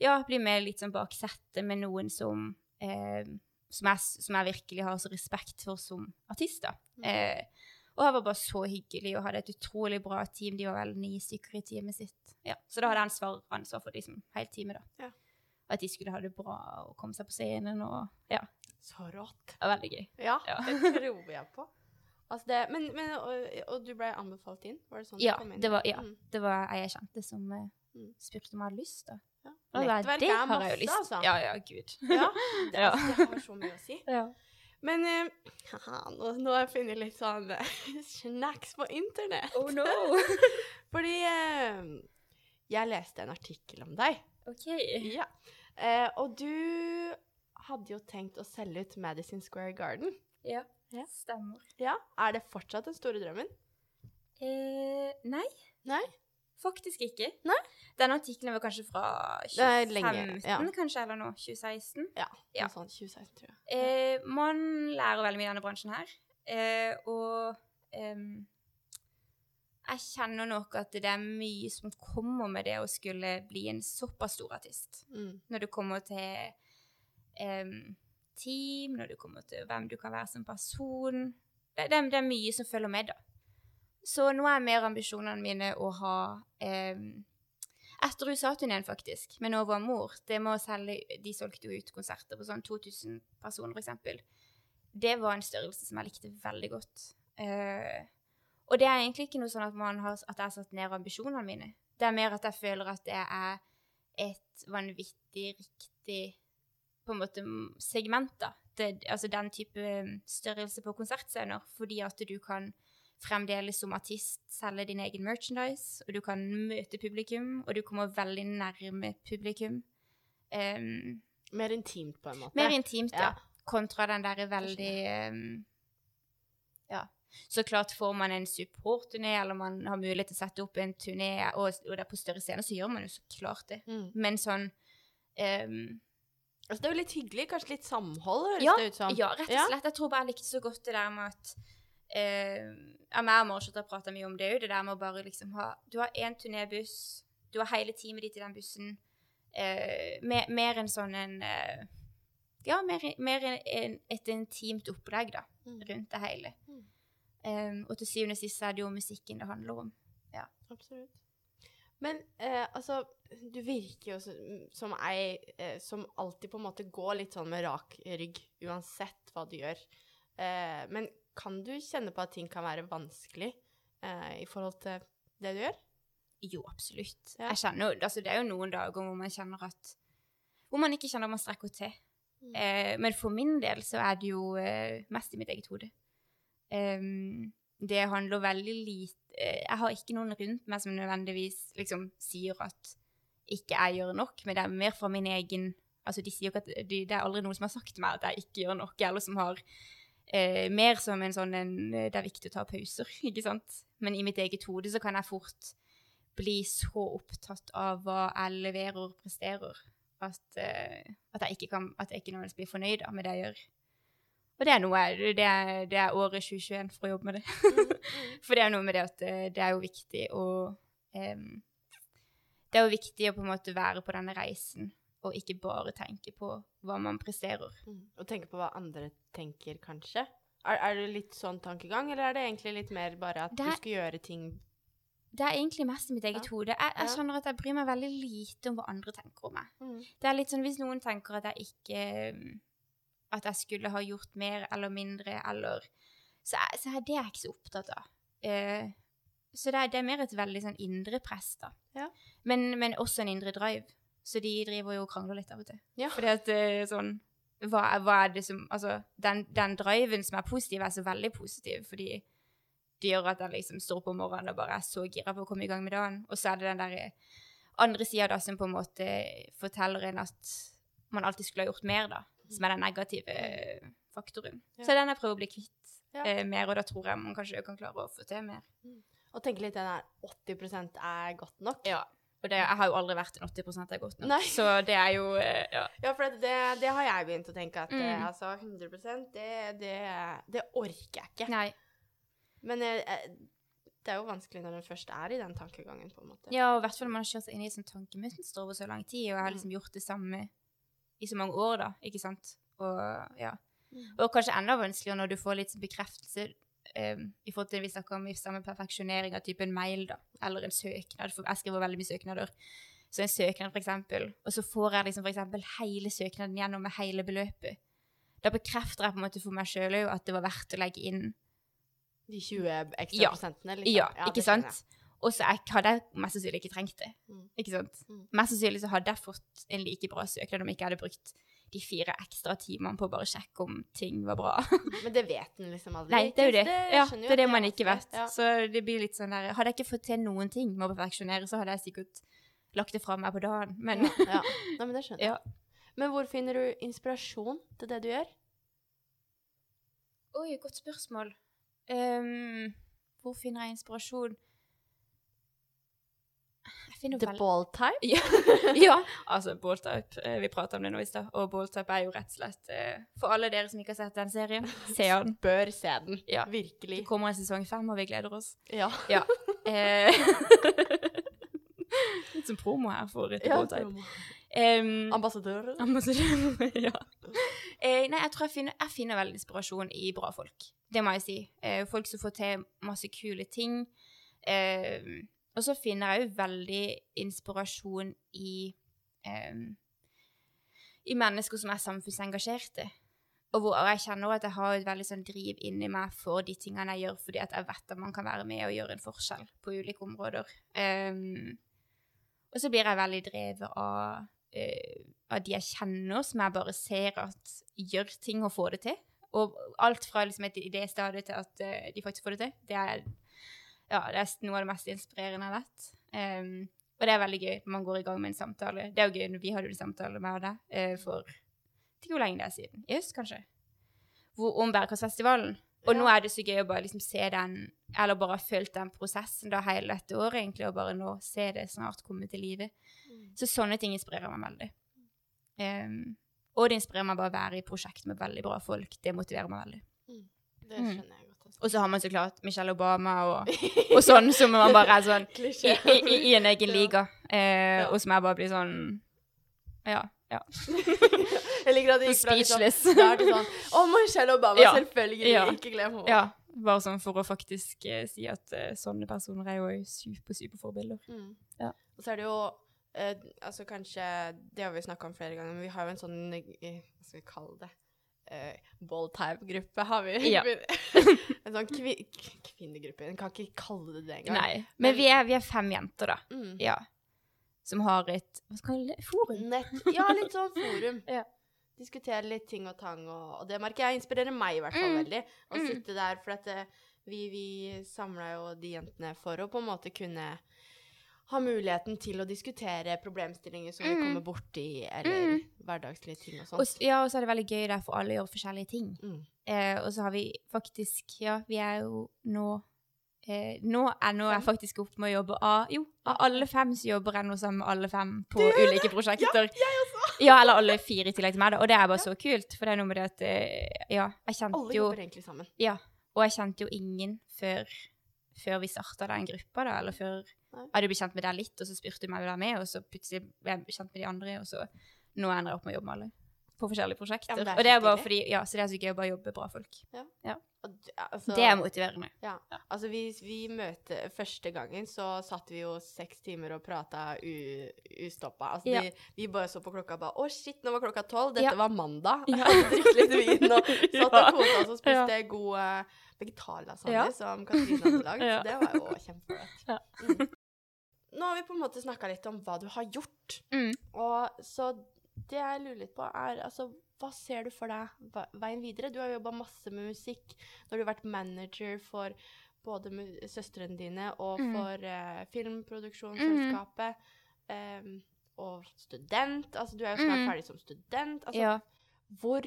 ja, bli med litt sånn bak settet med noen som eh, som, jeg, som jeg virkelig har så respekt for som artist. da. Mm. Eh, og jeg var bare så hyggelig og hadde et utrolig bra team. De var vel ni stykker i teamet sitt. Ja, så da hadde jeg ansvar, ansvar for liksom, hele teamet. da. Ja. At de skulle ha det bra og komme seg på scenen. og ja, Så rått. det var veldig gøy. Ja, Ja. det tror jeg på. Altså det, men, men, og, og du ble anbefalt inn? Var det sånn Ja, du kom inn? det var, ja, Mm. det var ei jeg kjente som Mm. spurte om jeg hadde lyst. da. Ja. Nettverk det er har masse, jeg jo lyst. altså. Ja, ja, gud. Ja, det, Ja. det har så mye å si. Ja. Men uh, haha, nå, nå har jeg funnet litt sånn uh, snacks på internett. Oh no! Fordi uh, jeg leste en artikkel om deg. OK. Ja. Og du hadde jo tenkt å selge ut Madison Square Garden. Ja, Ja. stemmer. Ja. Er det fortsatt den store drømmen? Eh, nei, Nei? faktisk ikke. Nei? Denne artikkelen var kanskje fra Det er lenge, 2015, ja. kanskje, eller nå, 2016. Ja. Ja. Noe sånt 2016, tror jeg. Eh, man lærer veldig mye i denne bransjen her, eh, og jeg kjenner nok at det er mye som kommer med det å skulle bli en såpass stor artist. Mm. Når det kommer til team, når det kommer til hvem du kan være som person. Det, det, det er mye som følger med, da. Så nå er mer ambisjonene mine å ha eh, Etter USA-turneen, faktisk, med Novo mor. Det med å selge De solgte jo ut konserter på sånn 2000 personer, eksempel. Det var en størrelse som jeg likte veldig godt. Eh, og det er egentlig ikke noe sånn at, har, at jeg har satt ned ambisjonene mine. Det er mer at jeg føler at det er et vanvittig riktig på en måte segmenter. segment, da. Det, altså den type mm, størrelse på konsertscener, fordi at du kan fremdeles som artist selge din egen merchandise, og du kan møte publikum, og du kommer veldig nærme publikum. Um, Mer intimt, på en måte. mer intimt, ja. Ja. Kontra den derre veldig um, Ja. Så klart får man en supportturné, eller man har mulighet til å sette opp en turné, og, og det er på større scener, så gjør man jo så klart det. Mm. Men sånn em, Altså, det er jo litt hyggelig. Kanskje litt samhold, høres ja, det ut som. ja, rett og slett. Jeg tror bare jeg likte så godt det der med at eh, ja, meg og Marshall har prata mye om det òg, det der med å bare liksom ha Du har én turnébuss, du har hele teamet ditt i den bussen. Eh, mer, mer en sånn en eh, Ja, mer, mer en, en, et intimt opplegg, da, Mm. rundt det hele. Mm. Um, og til syvende og sist er det jo musikken det handler om. Absolutt. Men eh, altså, du virker jo som, som ei eh, som alltid på en måte går litt sånn med rak rygg, uansett hva du gjør. Eh, men kan du kjenne på at ting kan være vanskelig eh, i forhold til det du gjør? Jo, absolutt. Ja. Jeg kjenner, jo- altså, det er jo noen dager hvor man kjenner at Hvor man ikke kjenner at man strekker til. Mm. Eh, men for min del så er det jo eh, mest i mitt eget hode. Em, det handler veldig lite eh, Jeg har ikke noen rundt meg som nødvendigvis liksom sier at ikke jeg gjør nok, men det er mer fra min egen Altså, de sier jo ikke at de, Det er aldri noen som har sagt til meg at jeg ikke gjør nok, eller som har eh, mer som en sånn en eh, Det er viktig å ta pauser, ikke sant? Men i mitt eget hode så kan jeg fort bli så opptatt av hva jeg leverer og presterer, at, eh, at jeg ikke kan At jeg ikke nødvendigvis blir fornøyd med det jeg gjør. Og det er noe det er, det er året 2021 for å jobbe med det. for det er noe med det at eh, det er jo viktig å um, Det er jo viktig å på en måte være på denne reisen, og ikke bare tenke på hva man presterer. Mm. Og tenke på hva andre tenker, kanskje? Er, er det litt sånn tankegang, eller er det egentlig litt mer bare at er, du skal gjøre ting Det er egentlig mest i mitt eget Ja. hode. Jeg, jeg skjønner at jeg bryr meg veldig lite om hva andre tenker om meg. mm. Det er litt sånn hvis noen tenker at jeg ikke At jeg skulle ha gjort mer eller mindre, eller Så er, så er det jeg ikke så opptatt av. Eh, så det er, det er mer et veldig sånn indre press, da. Ja. Men, men også en indre drive. Så de driver jo og krangler litt av og til. Ja. Fordi at eh, sånn hva, er- hva er det som Altså, den, den driven som er positiv, er så veldig positiv, fordi det gjør at jeg liksom står på morgenen og bare er så gira på å komme i gang med dagen. Og så er det den der eh, andre sida da som på en måte forteller en at man alltid skulle ha gjort mer, da. Som er den negative eh, faktoren. Ja. Så den jeg prøver å bli kvitt Ja. eh, mer, og da tror jeg man kanskje kan klare å få til mer. Og tenke litt den der 80% er godt nok. Ja. Og det, jeg har jo aldri vært en 80% er godt nok. Nei. Så det er jo eh, ja. Ja, for det, det har jeg begynt å tenke at eh, Mm. altså 100% det, det, det orker jeg ikke. Nei. Men eh, det er jo vanskelig når en først er i den tankegangen, på en måte. Ja, og i hvert fall når man har kjørt seg inn i et sånt tankemønster over så lang tid, og jeg har liksom gjort det samme i så mange år, da, ikke sant? Og ja. Mm. Og kanskje enda vanskeligere når du får litt bekreftelse um, i forhold til det vi snakker om i samme perfeksjonering av typen mail, da, eller en søknad, for jeg skriver veldig mye søknader. Så en søknad, for eksempel, og så får jeg liksom for eksempel hele søknaden gjennom med hele beløpet. Da bekrefter jeg på en måte for meg sjøl òg at det var verdt å legge inn De 20 ekstra Ja. prosentene, liksom. Ja, ikke sant? Og så hadde jeg mest sannsynlig ikke trengt det. Mm. Ikke sant? Mm. Mest sannsynlig så hadde jeg fått en like bra søknad om jeg ikke hadde brukt de fire ekstra timene på å bare sjekke om ting var bra. Men det vet en liksom aldri. Nei, det er jo det. Ja, det er det man ikke vet. Så det blir litt sånn der Hadde jeg ikke fått til noen ting med å perfeksjonere, så hadde jeg sikkert lagt det fra meg på dagen. Men ja, ja. Nei, men det skjønner jeg. Ja. Men hvor finner du inspirasjon til det du gjør? Oi, godt spørsmål. Um, hvor finner jeg inspirasjon? The vel- ball type? Ja. ja, altså balltype. eh, Vi prata om det nå i stad. Og ball type er jo rett og slett eh, For alle dere som ikke har sett den serien, se den. Bør se den. Ja. Virkelig. Det kommer en sesong fem, og vi gleder oss. Ja. Ja. Eh, Litt som promo her for The ja balltype. Um, Ambassadør. Ambassadør. ja. Eh, nei, jeg tror jeg finner, jeg finner veldig inspirasjon i bra folk. Det må jeg si. Eh, folk som får til masse kule ting. Eh, og så finner jeg jo veldig inspirasjon i um, i mennesker som er samfunnsengasjerte. Og hvor jeg kjenner at jeg har et veldig sånn driv inni meg for de tingene jeg gjør, fordi at jeg vet at man kan være med og gjøre en forskjell på ulike områder. Um, og så blir jeg veldig drevet av, uh, av de jeg kjenner, som jeg bare ser at gjør ting og får det til. Og alt fra liksom et idéstadium til at uh, de faktisk får det til. Det er, ja, det er noe av det mest inspirerende jeg vet. Um, og det er veldig gøy når man går i gang med en samtale. Det er jo gøy når vi hadde en samtale med deg uh, for ikke hvor lenge det er siden. I høst, kanskje. Hvor, om Bærekraftsfestivalen. Og nå er det så gøy å bare liksom se den, eller bare ha følt den prosessen da hele dette året, egentlig, og bare nå se det snart komme til live. Så sånne ting inspirerer meg veldig. Um, og det inspirerer meg bare å være i prosjekt med veldig bra folk. Det motiverer meg veldig. Det Mm. skjønner jeg. Og så har man så klart Michelle Obama og, og sånn, som man bare er sånn i, i, i, en egen liga. Eh, Og som jeg bare blir sånn Ja. ja. jeg liker at det gikk fra liksom Speechless. Da er det sånn Å, Michelle Obama, Ja. selvfølgelig! Ja. Ikke glem henne. ja. Bare sånn for å faktisk eh, si at eh, sånne personer er jo super, super forbilder. Mm. Ja. Og så er det jo eh, altså kanskje Det har vi snakka om flere ganger, men vi har jo en sånn eh, Hva skal vi kalle det? Uh, Balltype-gruppe har vi. Ja. en sånn kvi kvinnegruppe. En kan ikke kalle det det engang. Nei. Men vi er, vi er fem jenter, da. Mm. Ja. Som har et Hva skal vi kalle det? Forum? Nett, ja, litt sånn forum. Ja. Diskutere litt ting og tang, og, og det merker jeg inspirerer meg i hvert fall Mm. veldig. Å Mm. sitte der, for at eh, vi, vi samla jo de jentene for å på en måte kunne ha muligheten til å diskutere problemstillinger som vi Mm. kommer borti, eller Mm. hverdagslige ting og sånt. Og, ja, og så er det veldig gøy der, for alle gjør forskjellige ting. Mm. Eh, og så har vi faktisk Ja, vi er jo nå eh, Nå er nå jeg faktisk opp med å jobbe av Jo, av alle fem så jobber jeg nå sammen med alle fem på ulike prosjekter. Ja, jeg også! Ja, eller alle fire i tillegg til meg, da. Og det er bare så kult, for det er noe med det at eh, Ja, jeg kjente jo Alle jo jobber egentlig sammen. Ja. Og jeg kjente jo ingen før, før vi starta den gruppa, da. Eller før Nei. jeg hadde blitt kjent med deg litt, og så spurte du meg om du være med, og så plutselig ble jeg kjent med de andre, og så nå ender jeg opp med å jobbe med alle. På forskjellige prosjekter. Ja, det og det er bare fordi Ja, så det er så gøy å bare jobbe med bra folk. Og d- altså, det er motiverende. Ja. Altså, vi, vi møtte Første gangen så satt vi jo seks timer og prata ustoppa. Altså, Ja. de, vi bare så på klokka og bare Å, shit, nå var klokka tolv. Dette Ja. var mandag. Ja. Drikk litt vin og satt Ja. og kosa oss og spiste god uh, vegetarlasagne Ja. som Katrine hadde lagd. Ja. Så det var jo kjempegodt. Ja. Mm. Nå har vi på en måte snakka litt om hva du har gjort. Mm. Og så det jeg lurer litt på, er altså hva ser du for deg veien videre? Du har jobba masse med musikk. Nå har du vært manager for både søstrene dine og Mm. for eh, filmproduksjonsselskapet. Um, og student. Altså, du er jo snart Mm. ferdig som student. Altså, Ja. hvor,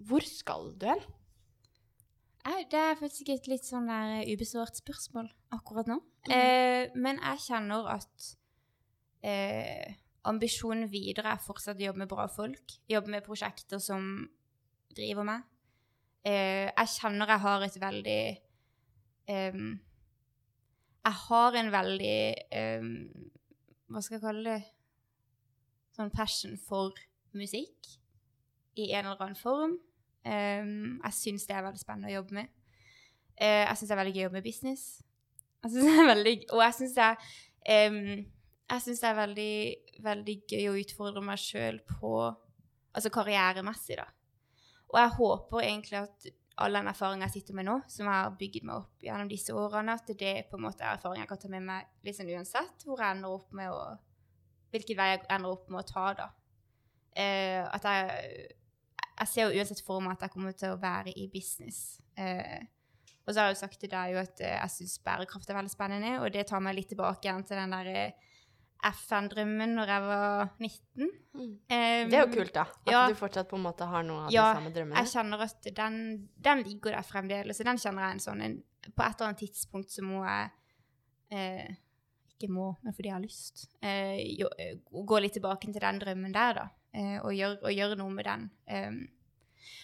hvor skal du hen? Det er faktisk et litt sånn der eh, ubesvart spørsmål akkurat nå. Mm. Eh, men jeg kjenner at eh, ambisjonen videre er fortsatt å jobbe med bra folk. Jobbe med prosjekter som driver meg. Eh, jeg kjenner jeg har et veldig em, Jeg har en veldig em, Hva skal jeg kalle det? Sånn passion for musikk i en eller annen form. Um, jeg syns det er veldig spennende å jobbe med. Eh, jeg syns det er veldig gøy å jobbe med business. Jeg synes det er veldig, og jeg syns det er synes det er veldig, veldig gøy å utfordre meg sjøl på Altså karrieremessig, da. Og jeg håper egentlig at all den erfaringen jeg sitter med nå, som jeg har bygd meg opp gjennom disse årene, at det på en måte er erfaring jeg kan ta med meg liksom uansett hvor jeg ender opp med å Hvilken vei jeg ender opp med å ta, da. Uh, at jeg jeg ser jo uansett for meg at jeg kommer til å være i business. Eh, og så har jeg jo sagt til deg at eh, jeg syns bærekraft er veldig spennende, og det tar meg litt tilbake igjen til den der eh, FN-drømmen når jeg var 19. Um, Det er jo kult, da. At ja. du fortsatt på en måte har noen av Ja, de samme drømmene. Ja, Jeg kjenner at den, den ligger der fremdeles, den kjenner jeg en sånn en, På et eller annet tidspunkt så må jeg eh, Ikke må, men fordi jeg har lyst. Eh, jo, eh, gå litt tilbake til den drømmen der, da, eh, og, gjøre, og gjøre noe med den. Um,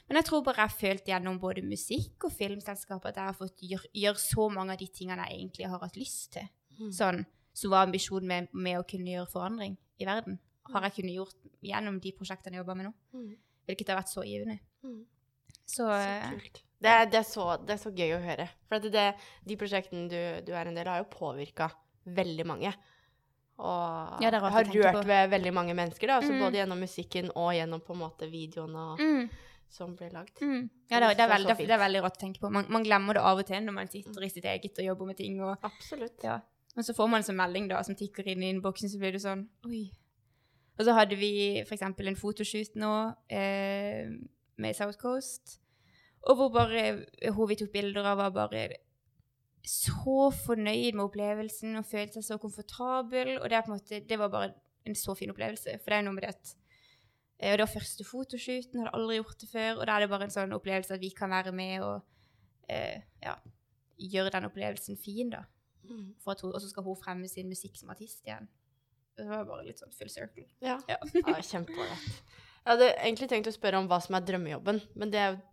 men jeg tror bare jeg har følt gjennom både musikk og filmselskap at jeg har fått gjøre, gjør så mange av de tingene jeg egentlig har hatt lyst til. Mm. Sånn, som var ambisjonen med, med å kunne gjøre forandring i verden. Har jeg kunnet gjort gjennom de prosjektene jeg jobber med nå. Mm. Hvilket har vært så givende. Mm. Så, Så eh, kult. Det det, er så, det er så gøy å høre. For det, de prosjektene du, du er en del av, har jo påvirka veldig mange. Og Ja, har rørt på. ved veldig mange mennesker, da. Altså Mm. både gjennom musikken og gjennom på en måte videoene Mm. som blir lagd. Mm. Ja, det er veldig rått å tenke på. Man, man glemmer det av og til når man sitter i sitt eget og jobber med ting. Og, Absolutt. ja. Og så får man en sånn melding da, som tikker inn i innboksen, så blir det sånn Oi. Og så hadde vi eksempel en fotoshoot nå eh, med South Coast, og hvor bare hun vi tok bilder av, var bare så fornøyd med opplevelsen og følte seg så komfortabel. Og det, måte, det var bare en så fin opplevelse. For det er noe med det at eh, Og det var første fotoshooten, hadde aldri gjort det før. Og da er det bare en sånn opplevelse at vi kan være med og eh, ja, gjøre den opplevelsen fin, da. Mm. Hun, og så skal hun fremme sin musikk som artist igjen. Det var bare litt sånn full circle. Ja. Ja. ja Kjempeålreit. Jeg hadde egentlig tenkt å spørre om hva som er drømmejobben, men det er jo-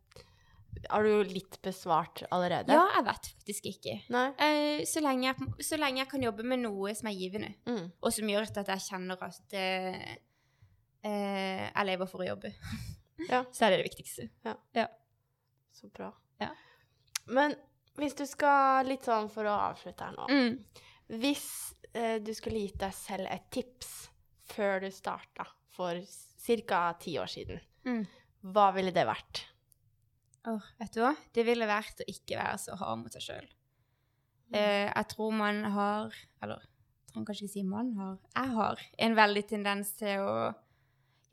har du jo litt besvart allerede. Ja, jeg vet faktisk ikke. Eh, så, lenge jeg, så lenge jeg kan jobbe med noe som er givende, Mm. og som gjør at jeg kjenner at eh, jeg lever for å jobbe, Ja. så er det det viktigste. Så bra. Ja. Men hvis du skal litt sånn for å avslutte her nå Mm. Hvis eh, du skulle gitt deg selv et tips før du starta for ca. ti år siden, Mm. hva ville det vært? Oh, vet du hva? Det ville vært å ikke være så hard mot seg sjøl. Eh, jeg tror man har Eller jeg trenger kanskje ikke si man har. Jeg har en veldig tendens til å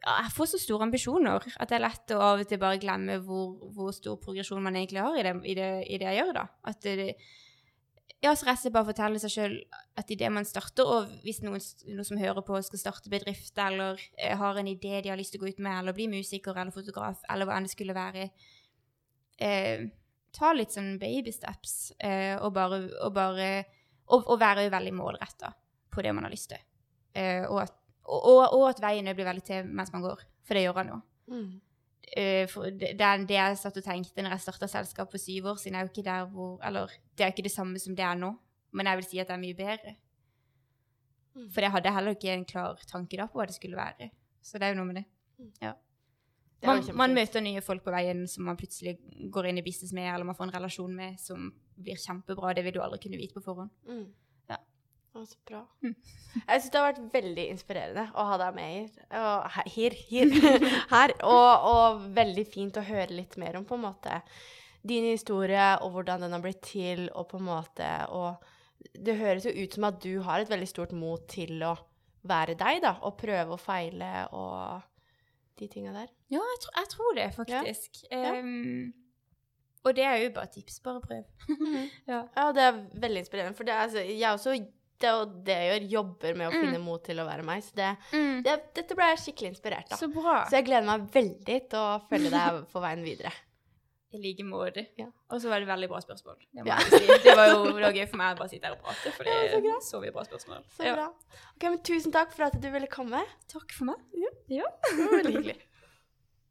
Jeg får så store ambisjoner at det er lett å av og til bare glemme hvor, hvor stor progresjon man egentlig har i det, i det, i det jeg gjør, da. At det, ja, så rett og bare fortelle seg sjøl at idet man starter, og hvis noen, noen som hører på skal starte bedrift, eller eh, har en idé de har lyst til å gå ut med, eller bli musiker eller fotograf, eller hva enn det skulle være, eh, ta litt sånn baby steps, eh, og bare, og bare og, og være veldig målretta på det man har lyst til. Eh, og, at, og, og, at veien blir veldig til mens man går, for det gjør han jo. Mm. Uh, for det, det, det jeg satt og tenkte når jeg starta selskap for syv år siden, er jo ikke der hvor Eller det er jo ikke det samme som det er nå, men jeg vil si at det er mye bedre. Mm. For jeg hadde heller ikke en klar tanke da på hva det skulle være. Så det er jo noe med det. Det er jo Man, man møter nye folk på veien som man plutselig går inn i business med, eller man får en relasjon med som blir kjempebra. Det vil du aldri kunne vite på forhånd. Mm. Å, så bra. Mm. Jeg syns det har vært veldig inspirerende å ha deg med her. Her, her, her, og, og veldig fint å høre litt mer om på en måte din historie og hvordan den har blitt til, og på en måte Og det høres jo ut som at du har et veldig stort mot til å være deg, da, og prøve og feile og de tinga der. Ja, jeg, tror- jeg tror det, faktisk. Ja. Um, og det er jo bare tips. Bare prøv. ja. Ja, det er veldig inspirerende, for det altså, jeg også det er jo det jeg gjør, jobber med å Mm. finne mot til å være meg. Så det, det, dette ble jeg skikkelig inspirert av. Så bra. Så jeg gleder meg veldig til å følge deg på veien videre. I like måte. Ja. Og så var det veldig bra spørsmål. Det, må Ja. jeg si. det var jo det var gøy for meg å bare sitte her og prate, for det Ja, så er mye bra spørsmål. Så Ja. bra. Ok, men Tusen takk for at du ville komme. Takk for meg. Det var veldig hyggelig.